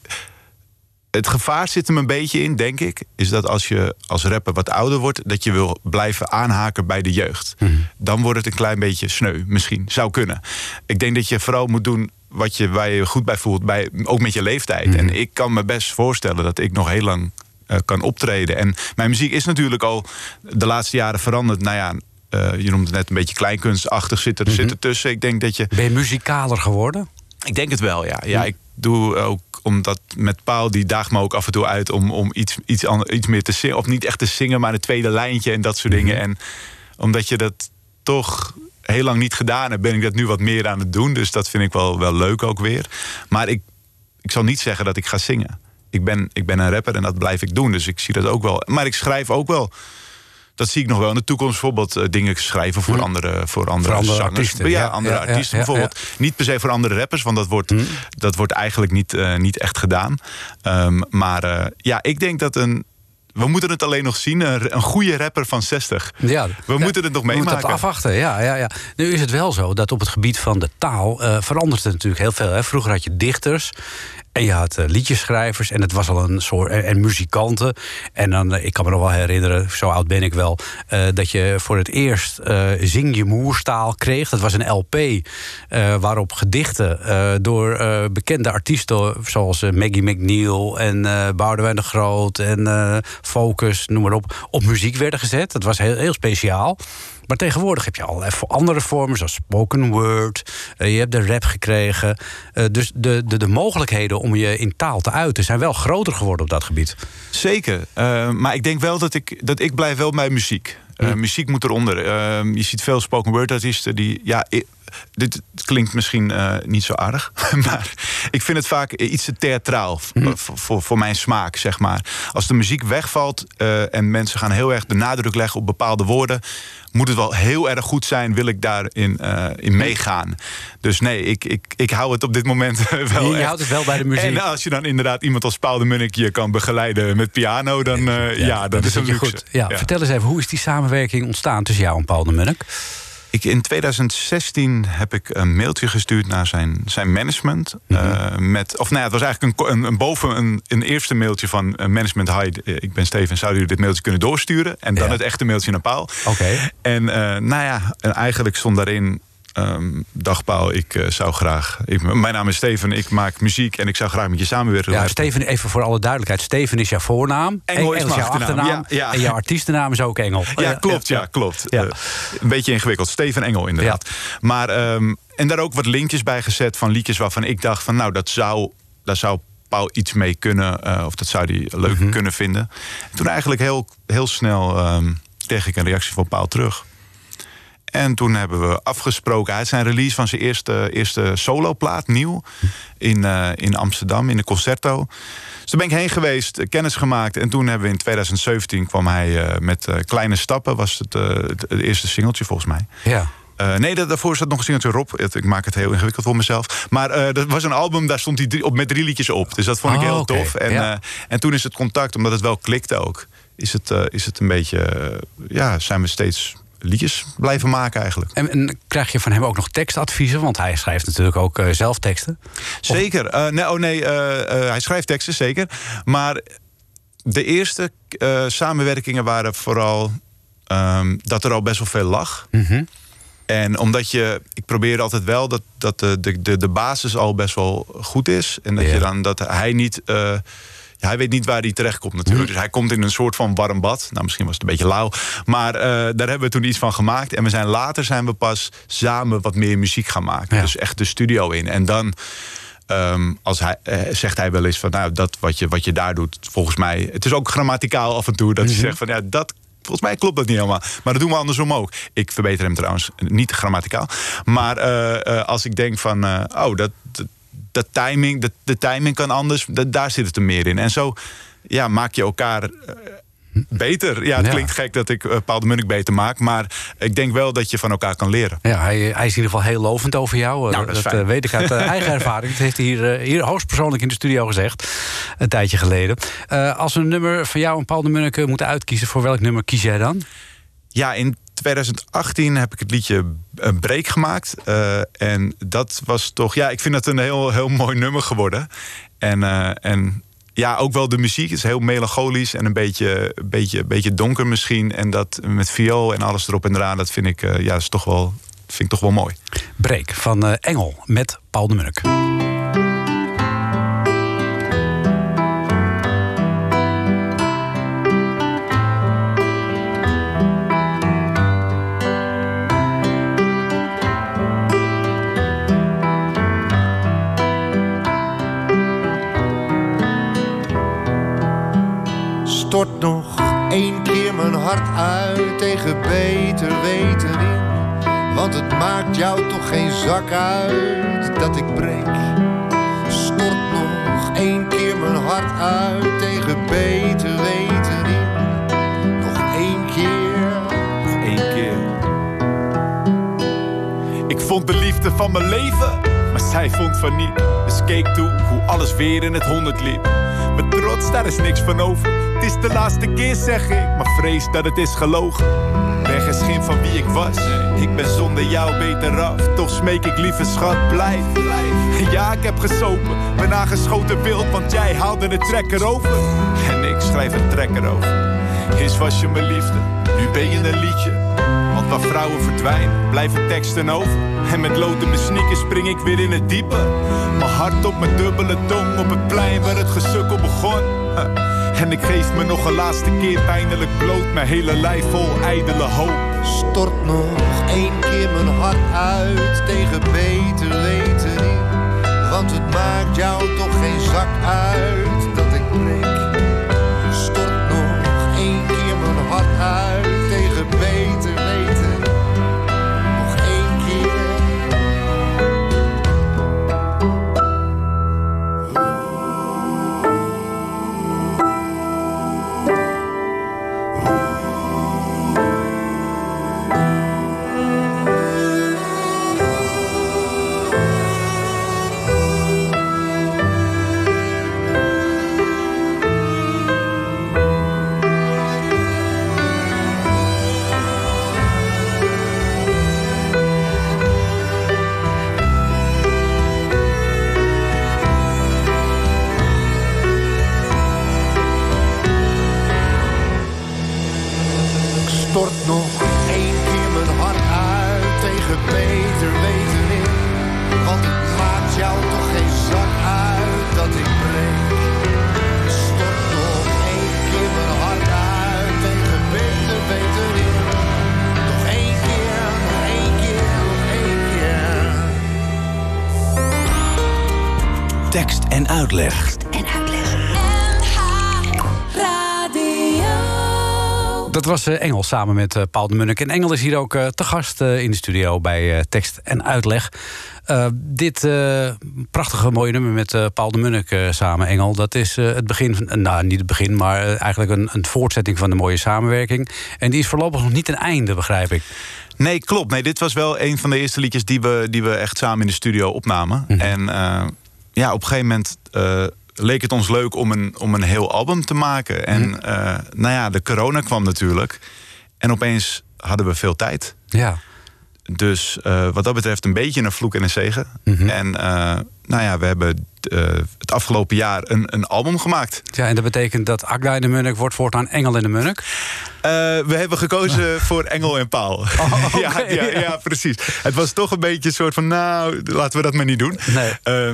[SPEAKER 4] het gevaar zit hem een beetje in, denk ik, is dat als je als rapper wat ouder wordt, dat je wil blijven aanhaken bij de jeugd. Dan wordt het een klein beetje sneu, misschien. Zou kunnen. Ik denk dat je vooral moet doen wat je, waar je goed bij voelt, bij, ook met je leeftijd. En ik kan me best voorstellen dat ik nog heel lang eh, kan optreden. En mijn muziek is natuurlijk al de laatste jaren veranderd. Nou ja, eh, je noemde het net een beetje kleinkunstachtig zit er, zit er tussen. Ik denk dat je.
[SPEAKER 3] Ben je muzikaler geworden?
[SPEAKER 4] Ik denk het wel, ja. Ja, ik doe ook omdat met Paul, die daagt me ook af en toe uit om, om iets, iets, ander, iets meer te zingen. Of niet echt te zingen, maar een tweede lijntje en dat soort dingen. En omdat je dat toch heel lang niet gedaan hebt, ben ik dat nu wat meer aan het doen. Dus dat vind ik wel, wel leuk ook weer. Maar ik, ik zal niet zeggen dat ik ga zingen. Ik ben, ik ben een rapper en dat blijf ik doen. Dus ik zie dat ook wel. Maar ik schrijf ook wel. Dat zie ik nog wel in de toekomst. Bijvoorbeeld eh, dingen schrijven voor andere, voor andere,
[SPEAKER 3] andere
[SPEAKER 4] zangers.
[SPEAKER 3] artiesten,
[SPEAKER 4] Ja, andere
[SPEAKER 3] ja,
[SPEAKER 4] artiesten
[SPEAKER 3] ja,
[SPEAKER 4] bijvoorbeeld. Niet per se voor andere rappers, want dat wordt, dat wordt eigenlijk niet, eh, niet echt gedaan. Ehm, maar eh, ja, ik denk dat een. We moeten het alleen nog zien. Een, goede rapper van 60.
[SPEAKER 3] Ja,
[SPEAKER 4] we moeten het nog
[SPEAKER 3] We moeten
[SPEAKER 4] meemaken.
[SPEAKER 3] het afwachten, ja, ja, ja. Nu is het wel zo dat op het gebied van de taal... eh, verandert het natuurlijk heel veel. Hè. Vroeger had je dichters En je had eh, liedjeschrijvers en het was al een soort. En, en muzikanten. En dan, eh, ik kan me nog wel herinneren, zo oud ben ik wel. eh, dat je voor het eerst Zing je moerstaal kreeg. Dat was een LP waarop gedichten door bekende artiesten. zoals Maggie McNeil en Boudewijn de Groot en Focus, noem maar op. op muziek werden gezet. Dat was heel, heel speciaal. Maar tegenwoordig heb je al even andere vormen, zoals spoken word. Eh, je hebt de rap gekregen. Eh, dus de, de, de mogelijkheden om je in taal te uiten zijn wel groter geworden op dat gebied.
[SPEAKER 4] Zeker. Eh, maar ik denk wel dat ik, dat ik blijf wel bij muziek. Muziek moet eronder. Eh, je ziet veel spoken word artiesten die... Ja, dit klinkt misschien eh, niet zo aardig. (laughs) Maar ik vind het vaak iets te theatraal. v- Voor, voor, voor mijn smaak, zeg maar. Als de muziek wegvalt eh, en mensen gaan heel erg de nadruk leggen op bepaalde woorden... moet het wel heel erg goed zijn, wil ik daarin eh, in meegaan. Dus nee, ik, ik, ik hou het op dit moment (laughs) wel
[SPEAKER 3] Je, houdt het wel bij de muziek.
[SPEAKER 4] en als je dan inderdaad iemand als Paul de Munnik je kan begeleiden met piano, dan, eh, ja, dat is luxe.
[SPEAKER 3] goed. Ja, Vertel eens even, hoe is die samenwerking ontstaan tussen jou en Paul de Munnik?
[SPEAKER 4] Ik, in 2016 heb ik een mailtje gestuurd naar zijn, zijn management.
[SPEAKER 3] Mhm.
[SPEAKER 4] eh, met, of nou ja, het was eigenlijk een, een, een boven een, een eerste mailtje van eh, management. Hi, eh, ik ben Steven, zouden jullie dit mailtje kunnen doorsturen? En dan
[SPEAKER 3] Ja.
[SPEAKER 4] het echte mailtje naar Paul.
[SPEAKER 3] Oké.
[SPEAKER 4] En nou ja, en eigenlijk stond daarin... ehm, dag Paul, ik eh, zou graag... Ik, mijn naam is Steven, ik maak muziek en ik zou graag met je samenwerken.
[SPEAKER 3] Ja, Steven, even voor alle duidelijkheid. Steven is jouw voornaam.
[SPEAKER 4] Engel is
[SPEAKER 3] jouw
[SPEAKER 4] achternaam. Ja, ja.
[SPEAKER 3] En jouw artiestennaam is ook Engel.
[SPEAKER 4] Ja, klopt. Ja, klopt. Eh, een beetje ingewikkeld. Steven Engel, inderdaad. Maar, ehm, en daar ook wat linkjes bij gezet van liedjes waarvan ik dacht van... nou, dat zou, daar zou Paul iets mee kunnen. eh, of dat zou hij leuk
[SPEAKER 3] Mhm.
[SPEAKER 4] kunnen vinden. En toen eigenlijk heel, heel snel ehm, kreeg ik een reactie van Paul terug. En toen hebben we afgesproken. Hij had zijn release van zijn eerste, eerste soloplaat, nieuw. In, eh, in Amsterdam, in de Concerto. Dus daar ben ik heen geweest, eh, kennis gemaakt. En toen hebben we in 2017 kwam hij eh, met Kleine Stappen. Was het, het, het eerste singeltje volgens mij.
[SPEAKER 3] Ja.
[SPEAKER 4] Nee, dat- daarvoor zat nog een singeltje Rob. Het- Ik maak het heel ingewikkeld voor mezelf. Maar dat was een album, daar stond hij op, met drie liedjes op. Dus dat vond ik
[SPEAKER 3] Oh,
[SPEAKER 4] heel tof. En,
[SPEAKER 3] Ja.
[SPEAKER 4] en toen is het contact, omdat het wel klikte ook... is het, is het een beetje... ja, zijn we steeds liedjes blijven maken eigenlijk.
[SPEAKER 3] En, en krijg je van hem ook nog tekstadviezen? Want hij schrijft natuurlijk ook eh, zelf teksten.
[SPEAKER 4] Zeker. Eh, nee, oh nee, eh, hij schrijft teksten, zeker. Maar de eerste samenwerkingen waren vooral ehm, dat er al best wel veel lag. En omdat je, ik probeer altijd wel dat, dat de, de, de, de basis al best wel goed is. En dat
[SPEAKER 3] Ja.
[SPEAKER 4] je dan dat hij niet. Hij weet niet waar hij terecht komt natuurlijk. Dus hij komt in een soort van warm bad. Nou, misschien was het een beetje lauw. Maar eh, daar hebben we toen iets van gemaakt. En we zijn later zijn we pas samen wat meer muziek gaan maken.
[SPEAKER 3] Ja.
[SPEAKER 4] Dus echt de studio in. En dan ehm, als hij, eh, zegt hij wel eens van nou, dat wat je, wat je daar doet, volgens mij. Het is ook grammaticaal af en toe dat
[SPEAKER 3] Mhm.
[SPEAKER 4] hij zegt van ja, dat. Volgens mij klopt dat niet helemaal. Maar dat doen we andersom ook. Ik verbeter hem trouwens niet grammaticaal. Maar eh, als ik denk van, oh, dat, dat, timing, dat, de timing kan anders, dat, daar zit het er meer in. En zo ja, maak je elkaar eh, beter. Ja, het
[SPEAKER 3] Ja.
[SPEAKER 4] klinkt gek dat ik eh, Paul de Munnik beter maak. Maar ik denk wel dat je van elkaar kan leren.
[SPEAKER 3] Ja, hij, hij is in ieder geval heel lovend over jou.
[SPEAKER 4] Nou,
[SPEAKER 3] Eh,
[SPEAKER 4] dat
[SPEAKER 3] eh, weet ik uit eh, (laughs) eigen ervaring. Dat heeft hij hier, eh, hier hoogstpersoonlijk in de studio gezegd. Een tijdje geleden. Eh, als we een nummer van jou en Paul de Munnik eh, moeten uitkiezen... voor welk nummer kies jij dan?
[SPEAKER 4] Ja, in 2018 heb ik het liedje eh, Breek gemaakt. Eh, en dat was toch... Ja, ik vind het een heel, heel mooi nummer geworden. En, eh, en ja, ook wel de muziek is heel melancholisch... en een beetje, een beetje, een beetje donker misschien. En dat met viool en alles erop en eraan... dat vind ik, eh, ja, is toch wel, vind ik toch wel mooi.
[SPEAKER 3] Breek van Engel met Paul de Munnik.
[SPEAKER 5] Stort nog één keer mijn hart uit tegen beter weten in. Want het maakt jou toch geen zak uit dat ik breek. Stort nog één keer mijn hart uit tegen beter weten in. Nog één keer.
[SPEAKER 9] Nog één keer. Ik vond de liefde van mijn leven, zij vond van niet. Dus keek toe hoe alles weer in het honderd liep. Mijn trots, daar is niks van over. Het is de laatste keer, zeg ik, maar vrees dat het is gelogen.
[SPEAKER 4] Ben geen van wie ik was. Ik ben zonder jou beter af. Toch smeek ik lieve schat, blijf. Ja, ik heb gesopen. Ben aangeschoten wild, want jij haalde de trekker over. En ik schrijf een trekker over. Eerst was je mijn liefde, nu ben je een liedje. Waar vrouwen verdwijnen, blijven teksten over. En met lood in spring ik weer in het diepe. Mijn hart op mijn dubbele tong op het plein waar het gesukkel begon. En ik geef me nog een laatste keer pijnlijk bloot. Mijn hele lijf vol ijdele hoop.
[SPEAKER 5] Stort nog één keer mijn hart uit tegen beter weten in. Want het maakt jou toch geen zak uit
[SPEAKER 3] was eh, Engel samen met eh, Paul de Munnik. En Engel is hier ook eh, te gast in de studio bij tekst en uitleg. Dit prachtige mooie nummer met eh, Paul de Munnik samen, Engel... dat is het begin, van, nou niet het begin, maar eigenlijk een, een voortzetting van de mooie samenwerking. En die is voorlopig nog niet een einde, begrijp ik.
[SPEAKER 4] Nee, klopt. Nee, dit was wel een van de eerste liedjes die we, die we echt samen in de studio opnamen. En eh, ja, op een gegeven moment leek het ons leuk om een, om een heel album te maken. En eh, nou ja, de corona kwam natuurlijk. En opeens hadden we veel tijd.
[SPEAKER 3] Ja.
[SPEAKER 4] Dus eh, wat dat betreft een beetje een vloek en een zegen. En eh, nou ja, we hebben het afgelopen jaar een, een album gemaakt.
[SPEAKER 3] Ja, en dat betekent dat Agda in de Munnik wordt voortaan Engel in de Munnik.
[SPEAKER 4] We hebben gekozen (laughs) voor Engel en Paul. (laughs) ja, ja, ja, (laughs) precies. Het was toch een beetje een soort van, nou, laten we dat maar niet doen. Eh,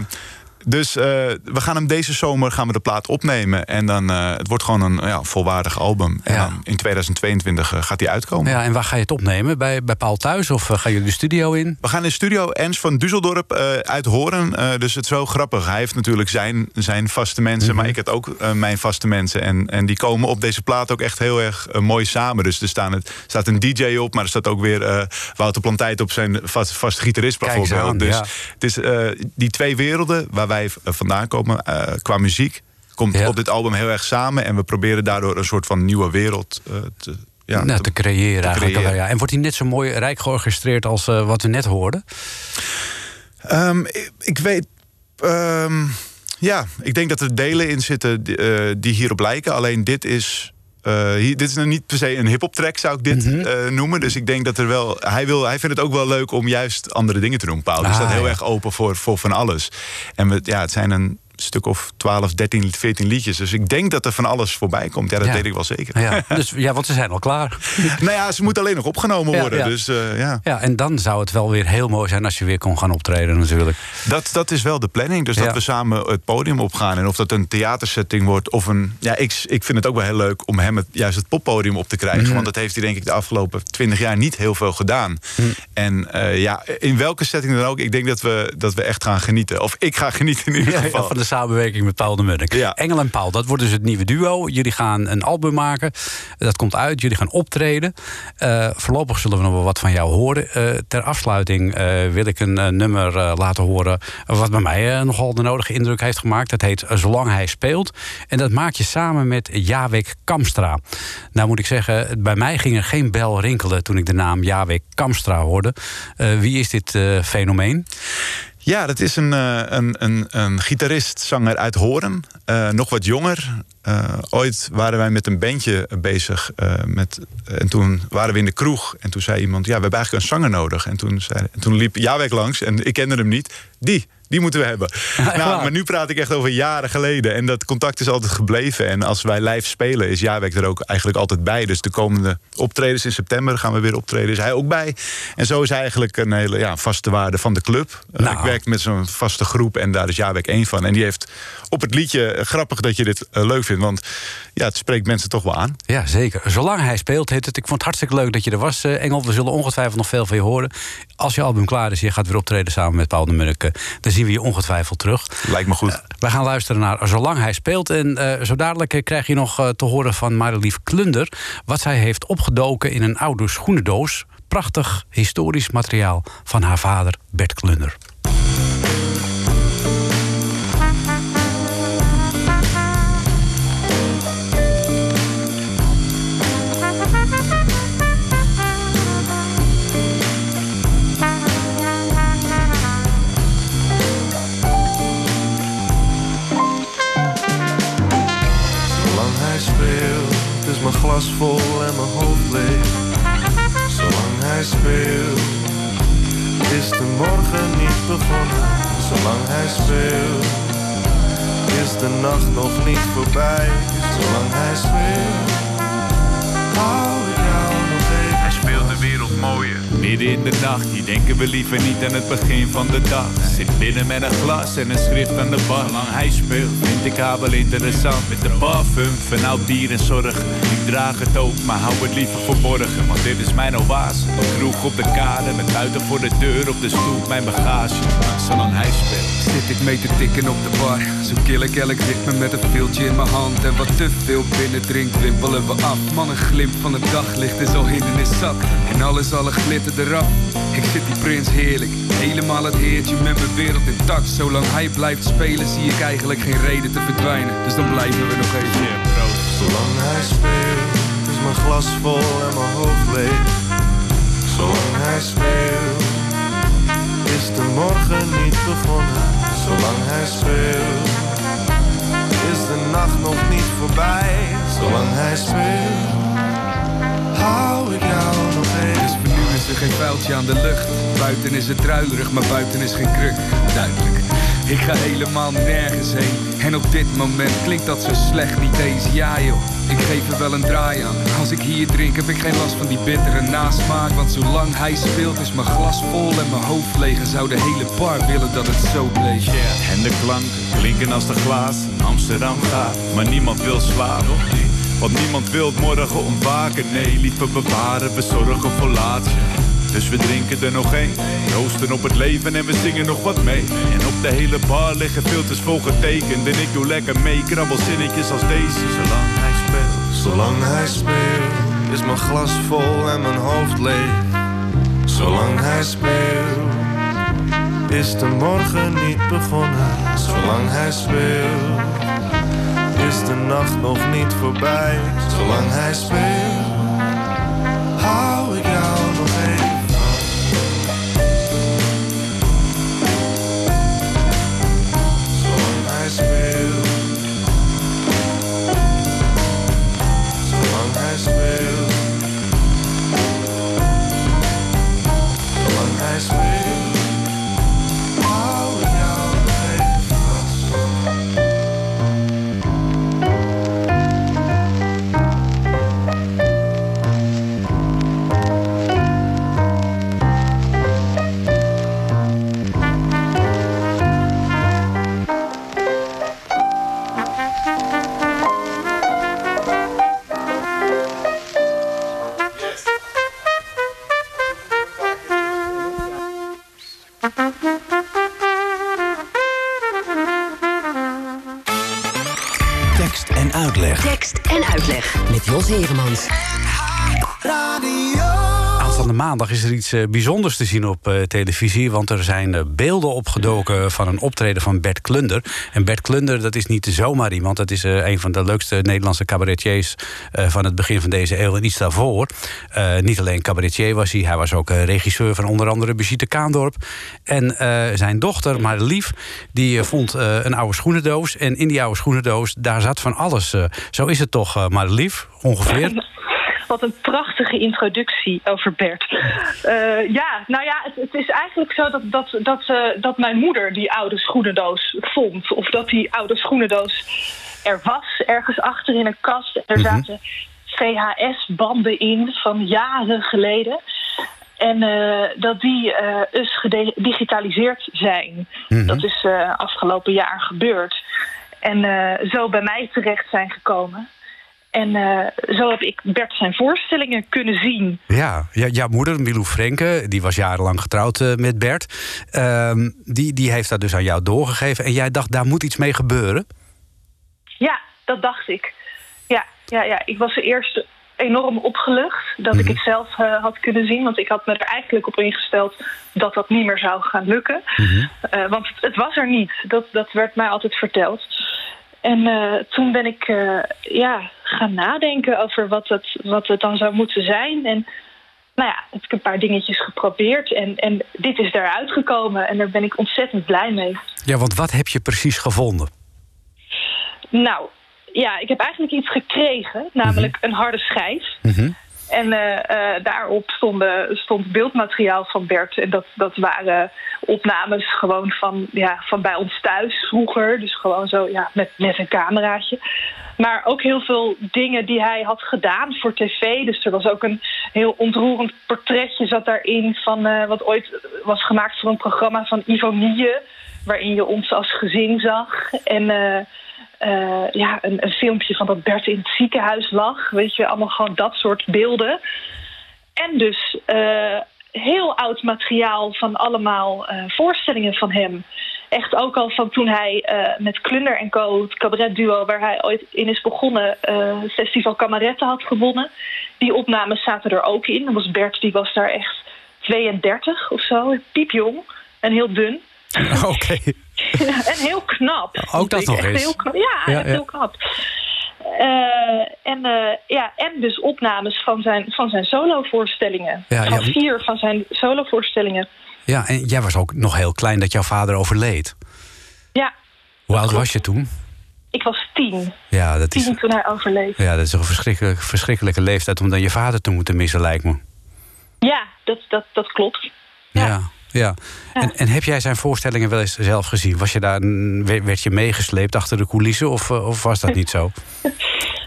[SPEAKER 4] dus eh, we gaan hem deze zomer gaan we de plaat opnemen. En dan, eh, het wordt gewoon een ja, volwaardig album. En dan in 2022 eh, gaat hij uitkomen.
[SPEAKER 3] Ja, en waar ga je het opnemen? Bij, bij Paul thuis of gaan jullie de studio in?
[SPEAKER 4] We gaan in de studio Ens van Düsseldorp uit Horen. Dus het is zo grappig. Hij heeft natuurlijk zijn, zijn vaste mensen,
[SPEAKER 3] Mhm.
[SPEAKER 4] maar ik heb ook mijn vaste mensen. En, en die komen op deze plaat ook echt heel erg mooi samen. Dus er staan het, staat een DJ op, maar er staat ook weer Wouter Plantijt op zijn vast, vaste gitarist bijvoorbeeld.
[SPEAKER 3] aan,
[SPEAKER 4] dus
[SPEAKER 3] ja.
[SPEAKER 4] het is die twee werelden waar wij v- vandaan komen eh, qua muziek. Komt op dit album heel erg samen. En we proberen daardoor een soort van nieuwe wereld eh, te, ja,
[SPEAKER 3] nou, te creëren eigenlijk.
[SPEAKER 4] creëren.
[SPEAKER 3] Ja. En wordt die net zo mooi rijk georchestreerd als eh, wat we net hoorden?
[SPEAKER 4] Ehm, ik, ik weet. ehm, ja, ik denk dat er delen in zitten die, eh, die hierop lijken. Alleen dit is. Eh, hier, dit is nou niet per se een hip-hop track, zou ik dit
[SPEAKER 3] Mhm.
[SPEAKER 4] eh, noemen. Dus ik denk dat er wel. Hij, wil, hij vindt het ook wel leuk om juist andere dingen te doen. Paul. Die
[SPEAKER 3] Ah,
[SPEAKER 4] staat heel
[SPEAKER 3] ja.
[SPEAKER 4] erg open voor, voor van alles. En we, ja, het zijn een stuk of 12, 13, 14 liedjes. Dus ik denk dat er van alles voorbij komt. Ja, dat
[SPEAKER 3] Ja.
[SPEAKER 4] weet ik wel zeker.
[SPEAKER 3] Ja, dus, ja, want ze zijn al klaar. (laughs)
[SPEAKER 4] nou ja, ze moeten alleen nog opgenomen worden.
[SPEAKER 3] ja.
[SPEAKER 4] Dus eh, ja.
[SPEAKER 3] Ja, en dan zou het wel weer heel mooi zijn als je weer kon gaan optreden natuurlijk.
[SPEAKER 4] Dat, dat is wel de planning. Dus dat we samen het podium opgaan. En of dat een theatersetting wordt of een... Ja, ik, ik vind het ook wel heel leuk om hem het, juist het poppodium op te krijgen.
[SPEAKER 3] Mhm.
[SPEAKER 4] Want dat heeft hij denk ik de afgelopen twintig jaar niet heel veel gedaan. En eh, ja, in welke setting dan ook. Ik denk dat we, dat we echt gaan genieten. Of ik ga genieten in ieder geval.
[SPEAKER 3] ja, van de samenwerking met Paul de Munnik. Engel en Paul, dat wordt dus het nieuwe duo. Jullie gaan een album maken. Dat komt uit. Jullie gaan optreden. Eh, voorlopig zullen we nog wel wat van jou horen. Eh, ter afsluiting eh, wil ik een nummer laten horen... wat bij mij nogal de nodige indruk heeft gemaakt. Dat heet Zolang hij speelt. En dat maak je samen met Jawek Kamstra. Nou moet ik zeggen, bij mij ging er geen bel rinkelen... toen ik de naam Jawek Kamstra hoorde. Wie is dit fenomeen?
[SPEAKER 4] Ja, dat is een, eh, een, een, een gitarist, zanger uit Horen. Eh, nog wat jonger.
[SPEAKER 13] Eh, ooit waren wij met een bandje bezig. eh, met, en toen waren we in de kroeg. En toen zei iemand: Ja, we hebben eigenlijk een zanger nodig. En toen, zei, en toen liep Jawek langs. En ik kende hem niet. Die. Die moeten we hebben. (laughs) nou,
[SPEAKER 3] waar?
[SPEAKER 13] maar nu praat ik echt over jaren geleden. En dat contact is altijd gebleven. En als wij live spelen, is Jawek er ook eigenlijk altijd bij. Dus de komende optredens in september gaan we weer optreden. Is hij ook bij. En zo is hij eigenlijk een hele ja, vaste waarde van de club. Eh,
[SPEAKER 3] Nou.
[SPEAKER 13] Ik werk met zo'n vaste groep en daar is Jawek één van. En die heeft op het liedje, grappig dat je dit leuk vindt. Want ja, het spreekt mensen toch wel aan.
[SPEAKER 3] Ja, zeker. Zolang hij speelt, heet het. Ik vond het hartstikke leuk dat je er was, eh, Engel. We zullen ongetwijfeld nog veel van je horen. Als je album klaar is, je gaat weer optreden samen met Paul de Munnik... eh, dan zien we je ongetwijfeld terug.
[SPEAKER 13] Lijkt me goed.
[SPEAKER 3] We gaan luisteren naar Zolang hij speelt. En eh, zo dadelijk eh, krijg je nog eh, te horen van Marilief Klunder... wat zij heeft opgedoken in een oude schoenendoos. Prachtig historisch materiaal van haar vader Bert Klunder.
[SPEAKER 14] Mijn glas vol en mijn hoofd leeg. Zolang hij speelt, is de morgen niet begonnen. Zolang hij speelt, is de nacht nog niet voorbij. Zolang hij speelt, hou jou nog even.
[SPEAKER 4] Hij speelt de wereld mooier. Midden in de nacht, hier denken we liever niet aan het begin van de dag. Zit binnen met een glas en een schrift aan de bar. Lang hij speelt, vind ik haar wel interessant. Met de parfum van oud bier en zorg. Ik draag het ook, maar hou het liever verborgen. Want dit is mijn oase. Een kroeg op de kade, met buiten voor de deur op de stoep mijn bagage. Zolang hij speelt.
[SPEAKER 10] Zit ik mee te tikken op de bar Zo kill ik elk ritme met een viltje in mijn hand En wat te veel binnendringt wimpelen we af Man, een glimp van het daglicht is al hindernis zat En alles, alle glitter eraf Ik zit die prins heerlijk Helemaal het heertje met mijn wereld intact Zolang hij blijft spelen zie ik eigenlijk geen reden te verdwijnen Dus dan blijven we nog even
[SPEAKER 14] Zolang hij speelt, is mijn glas vol en mijn hoofd leeg. Zolang hij speelt, is de morgen niet begonnen. Zolang hij speelt, is de nacht nog niet voorbij. Zolang hij speelt,
[SPEAKER 10] geen vuiltje aan de lucht. Buiten is het druilerig, maar buiten is geen kruk. Duidelijk. Ik ga helemaal nergens heen. En op dit moment klinkt dat zo slecht niet eens. Ja joh, ik geef er wel een draai aan. Als ik hier drink heb ik geen last van die bittere nasmaak. Want zolang hij speelt is mijn glas vol en mijn hoofd leeg. En zou de hele bar willen dat het zo bleef.
[SPEAKER 4] En de klanken klinken als de glaas Amsterdam gaat, maar niemand wil slapen. Want niemand wil morgen ontwaken. Nee, liever bewaren, we zorgen voor laatst. Dus we drinken er nog één. Roosten op het leven en we zingen nog wat mee. En op de hele bar liggen filters vol getekend. En ik doe lekker mee, krabbel zinnetjes als deze. Zolang hij speelt.
[SPEAKER 14] Zolang hij speelt, is mijn glas vol en mijn hoofd leeg. Zolang hij speelt, is de morgen niet begonnen. Zolang hij speelt, is de nacht nog niet voorbij. Zolang hij speelt,
[SPEAKER 8] uitleg.
[SPEAKER 3] Maandag is er iets eh, bijzonders te zien op eh, televisie. Want er zijn eh, beelden opgedoken van een optreden van Bert Klunder. En Bert Klunder, dat is niet zomaar iemand. Dat is een van de leukste Nederlandse cabaretiers van het begin van deze eeuw en iets daarvoor. Niet alleen cabaretier was hij, hij was ook regisseur van onder andere Brigitte Kaandorp. En zijn dochter, Marlief, die vond een oude schoenendoos. En in die oude schoenendoos, daar zat van alles. zo is het toch, Marlief, ongeveer? (laughs)
[SPEAKER 15] Wat een prachtige introductie over Bert. Eh, ja, nou ja, het, het is eigenlijk zo dat, dat, dat, eh, dat mijn moeder die oude schoenendoos vond. Of dat die oude schoenendoos er was, ergens achter in een kast. Er zaten VHS-banden in van jaren geleden. En eh, dat die dus gedigitaliseerd zijn. Dat is afgelopen jaar gebeurd. En zo bij mij terecht zijn gekomen. En eh, zo heb ik Bert zijn voorstellingen kunnen zien.
[SPEAKER 3] Ja, ja jouw moeder, Milou Frenke, die was jarenlang getrouwd eh, met Bert. Ehm, die, die heeft dat dus aan jou doorgegeven. En jij dacht, daar moet iets mee gebeuren?
[SPEAKER 15] Ja, dat dacht ik. Ja, ja, ja. ik was eerst enorm opgelucht dat ik het zelf eh, had kunnen zien. Want ik had me er eigenlijk op ingesteld dat dat niet meer zou gaan lukken. Eh, want het, het was er niet. Dat, dat werd mij altijd verteld. En eh, toen ben ik eh, ja, gaan nadenken over wat het, wat het dan zou moeten zijn. En nou ja, heb ik een paar dingetjes geprobeerd. En, en dit is daaruit gekomen. En daar ben ik ontzettend blij mee.
[SPEAKER 3] Ja, want wat heb je precies gevonden?
[SPEAKER 15] Nou, ja, ik heb eigenlijk iets gekregen, namelijk een harde schijf. Eh, eh, daarop stonden, stond beeldmateriaal van Bert. En dat, dat waren opnames gewoon van, ja, van bij ons thuis vroeger. Dus gewoon zo ja, met, met een cameraatje. Maar ook heel veel dingen die hij had gedaan voor tv. Dus er was ook een heel ontroerend portretje zat daarin... van eh, wat ooit was gemaakt voor een programma van Ivo waarin je ons als gezin zag. En... eh, eh, ja, een, een filmpje van dat Bert in het ziekenhuis lag. Weet je, allemaal gewoon dat soort beelden. En dus eh, heel oud materiaal van allemaal eh, voorstellingen van hem. Echt ook al van toen hij met Klunder en Co., het cabaretduo waar hij ooit in is begonnen, Festival Kameretten had gewonnen. Die opnames zaten er ook in. Dat was Bert, die was daar echt 32 of zo, piepjong en heel dun. (laughs)
[SPEAKER 3] Oké. (laughs)
[SPEAKER 15] en heel knap.
[SPEAKER 3] Ook dat nog eens.
[SPEAKER 15] Heel knap. Ja, heel knap. Eh, en, eh, ja, en dus opnames van zijn, van zijn solovoorstellingen.
[SPEAKER 3] Ja,
[SPEAKER 15] van
[SPEAKER 3] ja.
[SPEAKER 15] vier van zijn solovoorstellingen.
[SPEAKER 3] Ja, en jij was ook nog heel klein dat jouw vader overleed.
[SPEAKER 15] Ja,
[SPEAKER 3] Hoe oud was je toen?
[SPEAKER 15] ik was tien.
[SPEAKER 3] Ja, dat is,
[SPEAKER 15] Tien toen hij overleed.
[SPEAKER 3] ja, dat is een verschrikkelijke, verschrikkelijke leeftijd om dan je vader te moeten missen, lijkt me.
[SPEAKER 15] Ja, dat, dat, dat klopt.
[SPEAKER 3] Ja. ja. En, en heb jij zijn voorstellingen wel eens zelf gezien? Was je daar, werd je meegesleept achter de coulissen of, eh, of was dat niet zo? (laughs)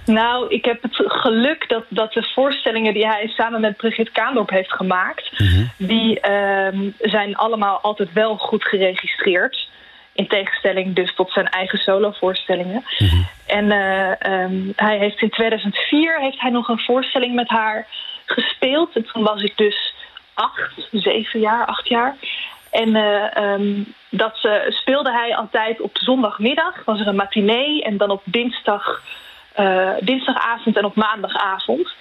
[SPEAKER 15] Nou, ik heb het geluk dat, dat de voorstellingen die hij samen met Brigitte Kaandorp heeft gemaakt... die ehm, zijn allemaal altijd wel goed geregistreerd. In tegenstelling dus tot zijn eigen solovoorstellingen. En eh, ehm, hij heeft in 2004 heeft hij nog een voorstelling met haar gespeeld. En toen was ik dus acht, zeven jaar, acht jaar. En eh, ehm, dat speelde hij altijd op zondagmiddag. Was er een matinee en dan op dinsdag, eh, dinsdagavond en op maandagavond.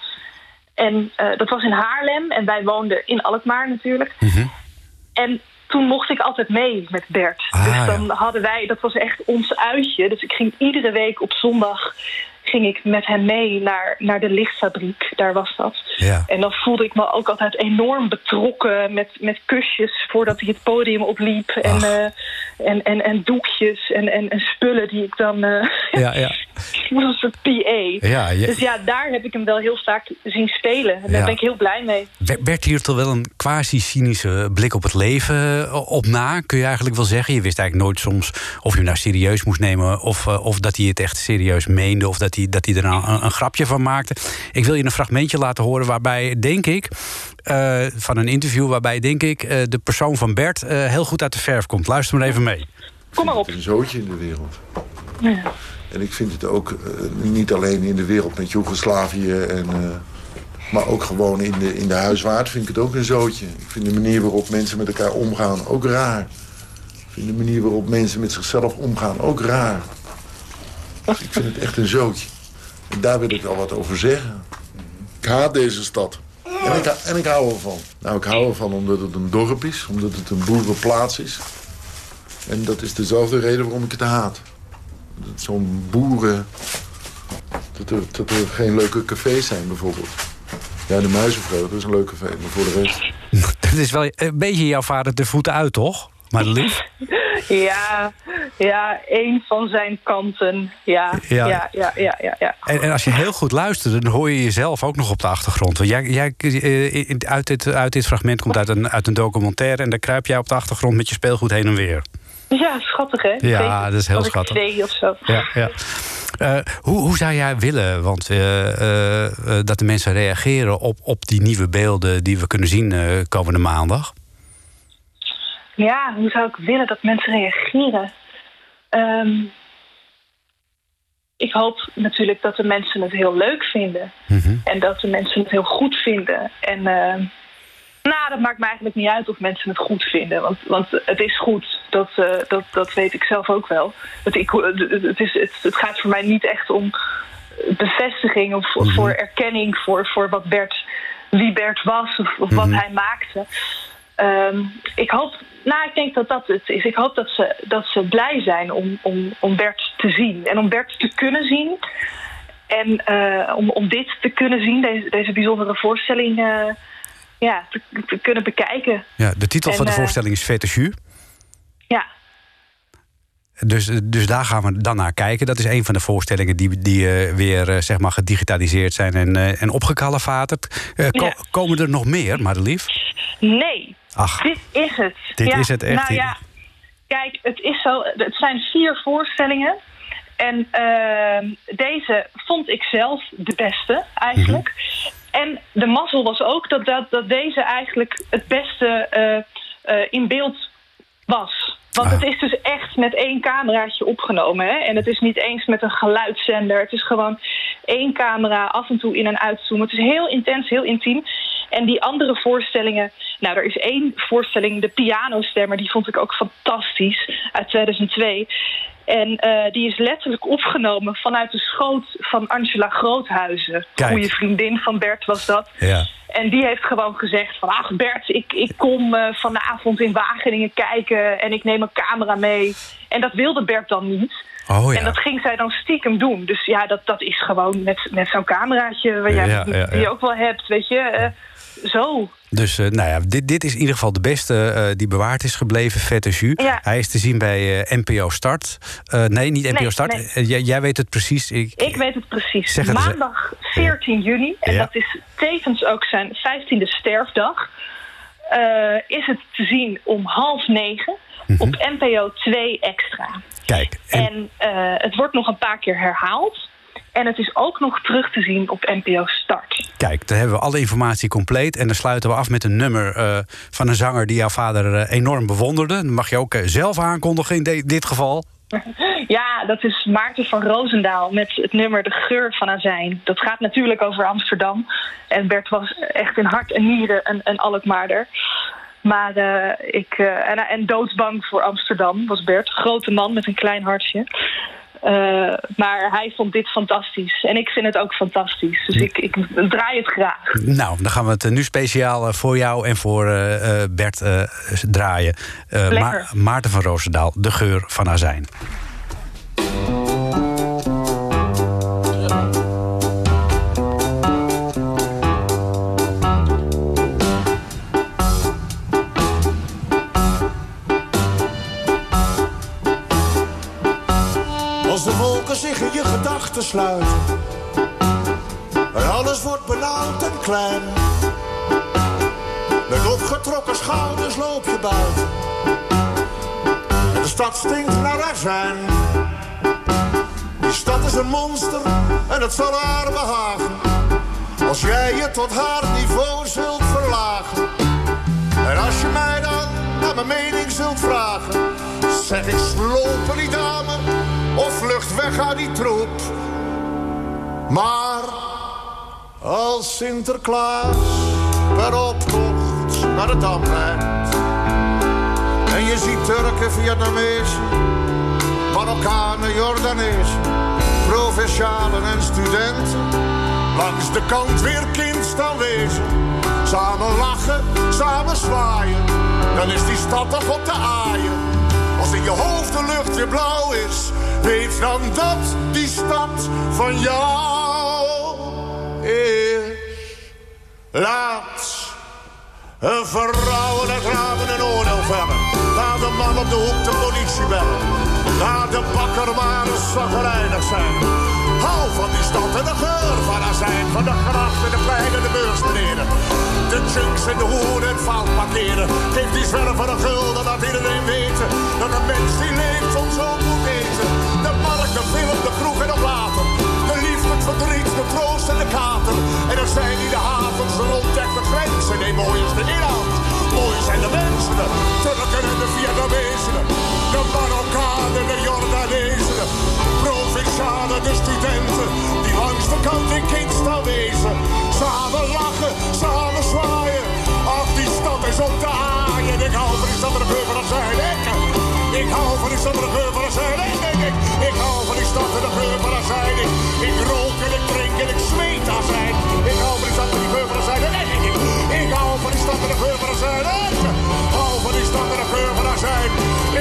[SPEAKER 15] En eh, dat was in Haarlem en wij woonden in Alkmaar natuurlijk. En toen mocht ik altijd mee met Bert.
[SPEAKER 3] Ah,
[SPEAKER 15] dus dan hadden wij, dat was echt ons uitje. Dus ik ging iedere week op zondag ging ik met hem mee naar, naar de lichtfabriek. Daar was dat.
[SPEAKER 3] Ja.
[SPEAKER 15] En dan voelde ik me ook altijd enorm betrokken met, met kusjes voordat hij het podium opliep. En, eh, en, en, en doekjes en, en, en spullen die ik dan. eh
[SPEAKER 3] Ja, ja. (laughs)
[SPEAKER 15] ik was een soort PA.
[SPEAKER 3] Ja, je-
[SPEAKER 15] Dus ja, daar heb ik hem wel heel vaak zien spelen. En daar ben ik heel blij mee.
[SPEAKER 3] Bert hier toch wel een quasi-cynische blik op het leven eh, op na, kun je eigenlijk wel zeggen. Je wist eigenlijk nooit soms of je hem nou serieus moest nemen... of, of dat hij het echt serieus meende of dat hij, dat hij er nou een, een grapje van maakte. Ik wil je een fragmentje laten horen waarbij, denk ik... eh, van een interview waarbij, denk ik, eh, de persoon van Bert... eh, heel goed uit de verf komt. Luister maar even mee.
[SPEAKER 15] Kom maar op.
[SPEAKER 16] een zootje in de wereld.
[SPEAKER 15] Ja.
[SPEAKER 16] En ik vind het ook niet alleen in de wereld met Joegoslavië... En, eh, maar ook gewoon in de, in de huiswaard vind ik het ook een zootje. Ik vind de manier waarop mensen met elkaar omgaan ook raar. Ik vind de manier waarop mensen met zichzelf omgaan ook raar. Ik vind het echt een zootje. En daar wil ik wel wat over zeggen. Ik haat deze stad. En ik, en ik hou ervan. Nou, ik hou ervan omdat het een dorp is, omdat het een boerenplaats is. En dat is dezelfde reden waarom ik het haat. Dat Zo'n boeren... Dat er, dat er geen leuke cafés zijn, bijvoorbeeld. Ja, de Muizenvreugde is een leuk café, maar voor de rest... (laughs)
[SPEAKER 3] Dat is wel een beetje jouw vader de voeten uit, toch? Maar lief.
[SPEAKER 15] Ja, ja, één van zijn kanten. Ja,
[SPEAKER 3] Ja.
[SPEAKER 15] ja, ja, ja, ja. ja,
[SPEAKER 3] En, en als je heel goed luistert, dan hoor je jezelf ook nog op de achtergrond. Want jij, jij, eh, uit, dit, uit dit fragment komt uit een, uit een documentaire... en daar kruip jij op de achtergrond met je speelgoed heen en weer.
[SPEAKER 15] Ja, schattig hè?
[SPEAKER 3] Ja,
[SPEAKER 15] Zeker.
[SPEAKER 3] dat is heel schattig.
[SPEAKER 15] twee of zo.
[SPEAKER 3] Ja, ja. Eh, hoe, hoe zou jij willen want, eh, dat de mensen reageren op, op die nieuwe beelden... die we kunnen zien komende maandag?
[SPEAKER 15] Ja, hoe zou ik willen dat mensen reageren? Ehm, ik hoop natuurlijk dat de mensen het heel leuk vinden. En dat de mensen het heel goed vinden. En ehm, nou, dat maakt me eigenlijk niet uit of mensen het goed vinden. Want, want het is goed. Dat, eh, dat, dat weet ik zelf ook wel. Het, ik, het, is, het, het gaat voor mij niet echt om bevestiging of voor, voor erkenning voor, voor wat Bert, wie Bert was of, of wat hij maakte. Ehm, ik hoop, nou, ik denk dat dat het is. Ik hoop dat ze, dat ze blij zijn om, om, om Bert te zien en om Bert te kunnen zien. En eh, om, om dit te kunnen zien, deze, deze bijzondere voorstelling, eh, ja, te, te kunnen bekijken.
[SPEAKER 3] Ja, de titel
[SPEAKER 15] En,
[SPEAKER 3] van de
[SPEAKER 15] eh,
[SPEAKER 3] voorstelling is Jus.
[SPEAKER 15] Ja,
[SPEAKER 3] Dus, dus daar gaan we dan naar kijken. Dat is een van de voorstellingen die, die eh, weer eh, zeg maar gedigitaliseerd zijn en, eh, en opgekalefaterd. Ko-
[SPEAKER 15] Ja.
[SPEAKER 3] Komen er nog meer, Madelief?
[SPEAKER 15] nee,
[SPEAKER 3] Ach.
[SPEAKER 15] dit is het.
[SPEAKER 3] Dit
[SPEAKER 15] Ja,
[SPEAKER 3] is het echt.
[SPEAKER 15] Nou ja, kijk, het is zo. Het zijn vier voorstellingen. En ehm, deze vond ik zelf de beste, eigenlijk. En de mazzel was ook dat, dat, dat deze eigenlijk het beste in beeld was. Want het is dus echt met één cameraatje opgenomen. Hè? En het is niet eens met een geluidszender. Het is gewoon één camera, af en toe in en uitzoomen. Het is heel intens, heel intiem. En die andere voorstellingen... Nou, er is één voorstelling, de pianostemmer... die vond ik ook fantastisch, uit 2002. En eh, die is letterlijk opgenomen vanuit de schoot van Angela Groothuizen.
[SPEAKER 3] Kijk.
[SPEAKER 15] Goede vriendin van Bert was dat.
[SPEAKER 3] Ja.
[SPEAKER 15] En die heeft gewoon gezegd van... ach Bert, ik, ik kom eh, vanavond in Wageningen kijken... en ik neem een camera mee. En dat wilde Bert dan niet.
[SPEAKER 3] Oh ja.
[SPEAKER 15] En dat ging zij dan stiekem doen. Dus ja, dat, dat is gewoon met, met zo'n cameraatje... waar jij
[SPEAKER 3] Ja, ja,
[SPEAKER 15] die ook wel hebt, weet je. eh, zo.
[SPEAKER 3] Dus eh, nou ja, dit, dit is in ieder geval de beste eh, die bewaard is gebleven, Vette Jus.
[SPEAKER 15] Ja.
[SPEAKER 3] Hij is te zien bij eh, NPO Start. Nee, niet NPO
[SPEAKER 15] Nee,
[SPEAKER 3] Start.
[SPEAKER 15] nee.
[SPEAKER 3] Jij, jij weet het precies. Ik,
[SPEAKER 15] Ik weet het precies.
[SPEAKER 3] Het.
[SPEAKER 15] Maandag 14 juni, en
[SPEAKER 3] Ja.
[SPEAKER 15] dat is tevens ook zijn 15e sterfdag... is het te zien om half negen
[SPEAKER 3] Mhm.
[SPEAKER 15] op NPO 2 Extra.
[SPEAKER 3] Kijk,
[SPEAKER 15] En eh, het wordt nog een paar keer herhaald. En het is ook nog terug te zien op NPO Start.
[SPEAKER 3] Kijk, dan hebben we alle informatie compleet. En dan sluiten we af met een nummer eh, van een zanger die jouw vader eh, enorm bewonderde. Dat mag je ook eh, zelf aankondigen in de- dit geval. (laughs)
[SPEAKER 15] Ja, dat is Maarten van Roosendaal met het nummer De Geur van Azijn. Dat gaat natuurlijk over Amsterdam. En Bert was echt in hart en nieren een, een Alkmaarder. Maar ik... en, en doodsbang voor Amsterdam was Bert. Grote man met een klein hartje. Eh, maar hij vond dit fantastisch. En ik vind het ook fantastisch. Dus ik, ik draai het graag.
[SPEAKER 3] Nou, dan gaan we het eh, nu speciaal eh, voor jou en voor Bert draaien. Ma- Maarten van Roosendaal, De Geur van Azijn.
[SPEAKER 17] Sluiten. En alles wordt benauwd en klein. Met opgetrokken schouders loop je buiten. En de stad stinkt naar azijn. Die stad is een monster en het zal haar behagen. Als jij je tot haar niveau zult verlagen. En als je mij dan naar mijn mening zult vragen. Zeg ik slopen die dame of vlucht weg uit die troep. Maar als Sinterklaas per optocht naar de Dam en je ziet Turken, Vietnamezen, Marokkanen, Jordanezen... provincialen en studenten langs de kant weer kind staan wezen... Samen lachen, samen zwaaien, dan is die stad toch op te aaien. Als in je hoofd de lucht weer blauw is, weet dan dat die stad van jou is. Laat een vrouw in het ramen een oordeel vellen. Laat de man op de hoek de politie bellen. Laat de bakker maar eens zijn. Hou van die stad en de geur van azijn. Van de gracht en de plein en de beurs beneden. De junks en de hoeren en fout parkeren. Geef die zwerver een gulden, laat iedereen weten. Dat een mens die leeft soms ook moet eten. De film, de kroeg en de water. De liefde, het verdriet, de troost en de kater. En er zijn die de havens rondweg de grenzen. Nee, mooi is de inhoud. Mooi zijn de mensen, de Turken en de Vietnamezen. De Marokkanen, de Jordanezen. Provincialen, de studenten. Die langs de kant in kind staan wezen. Samen lachen, samen zwaaien. Ach, die stad is op de haaien. Ik hou die stad en de van het zijn. Ik, ik hou van die stad en de geur van het zijn. Ik, ik, hou van die stad en de geur van het zijn. Ik, ik rook en ik drink en ik zweet aan zijn. Ik hou van die stad en de geur van het zijn. Ik, ik, hou van die stad en de geur van het zijn. Ik hou van die stad en de geur van het zijn.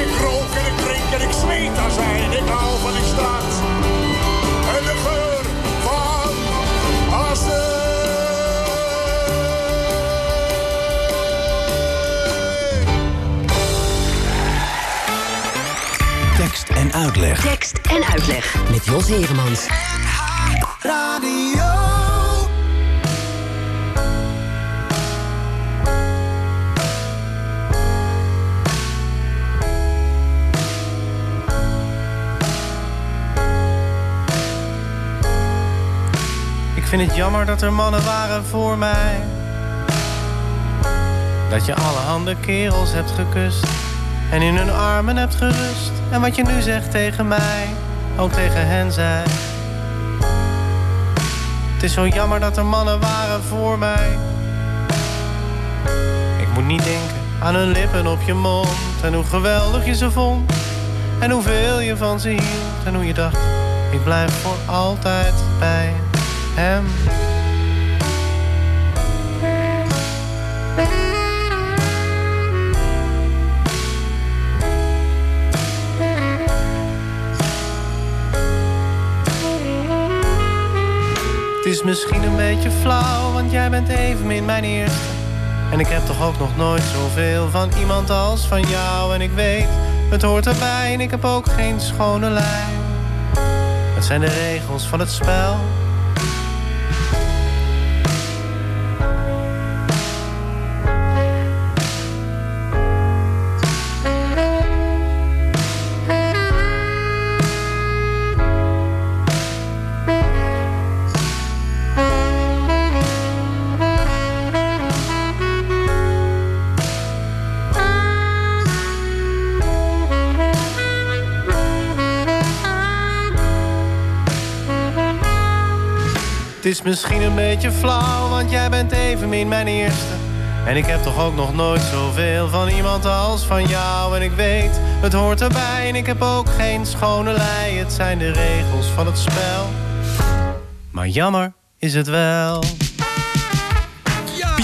[SPEAKER 17] Ik rook en ik drink en ik zweet aan zijn. Ik hou van die stad
[SPEAKER 7] Tekst en uitleg.
[SPEAKER 8] Tekst en uitleg. Met Jos Heremans.
[SPEAKER 1] Radio.
[SPEAKER 18] Ik vind het jammer dat er mannen waren voor mij. Dat je allerhande kerels hebt gekust en in hun armen hebt gerust. En wat je nu zegt tegen mij, ook tegen hen zei. Het is zo jammer dat er mannen waren voor mij. Ik moet niet denken aan hun lippen op je mond en hoe geweldig je ze vond. En hoeveel je van ze hield en hoe je dacht, ik blijf voor altijd bij hem. Het is misschien een beetje flauw, want jij bent evenmin mijn eerste. En ik heb toch ook nog nooit zoveel van iemand als van jou. En ik weet, het hoort erbij en ik heb ook geen schone lijn. Het zijn de regels van het spel. Is misschien een beetje flauw, want jij bent evenmin mijn eerste. En ik heb toch ook nog nooit zoveel van iemand als van jou. En ik weet, het hoort erbij en ik heb ook geen schone lei. Het zijn de regels van het spel. Maar jammer is het wel.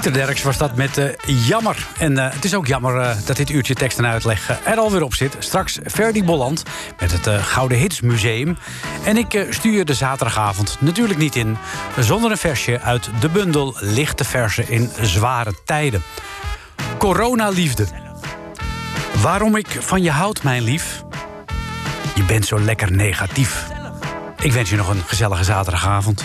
[SPEAKER 3] Pieter Derks was dat met eh, Jammer. En eh, het is ook jammer eh, dat dit uurtje tekst en uitleg er alweer op zit. Straks Ferdy Bolland met het Gouden Hits Museum. En ik stuur de zaterdagavond natuurlijk niet in... zonder een versje uit de bundel Lichte Versen in Zware Tijden. Coronaliefde. Waarom ik van je houd, mijn lief? Je bent zo lekker negatief. Ik wens je nog een gezellige zaterdagavond.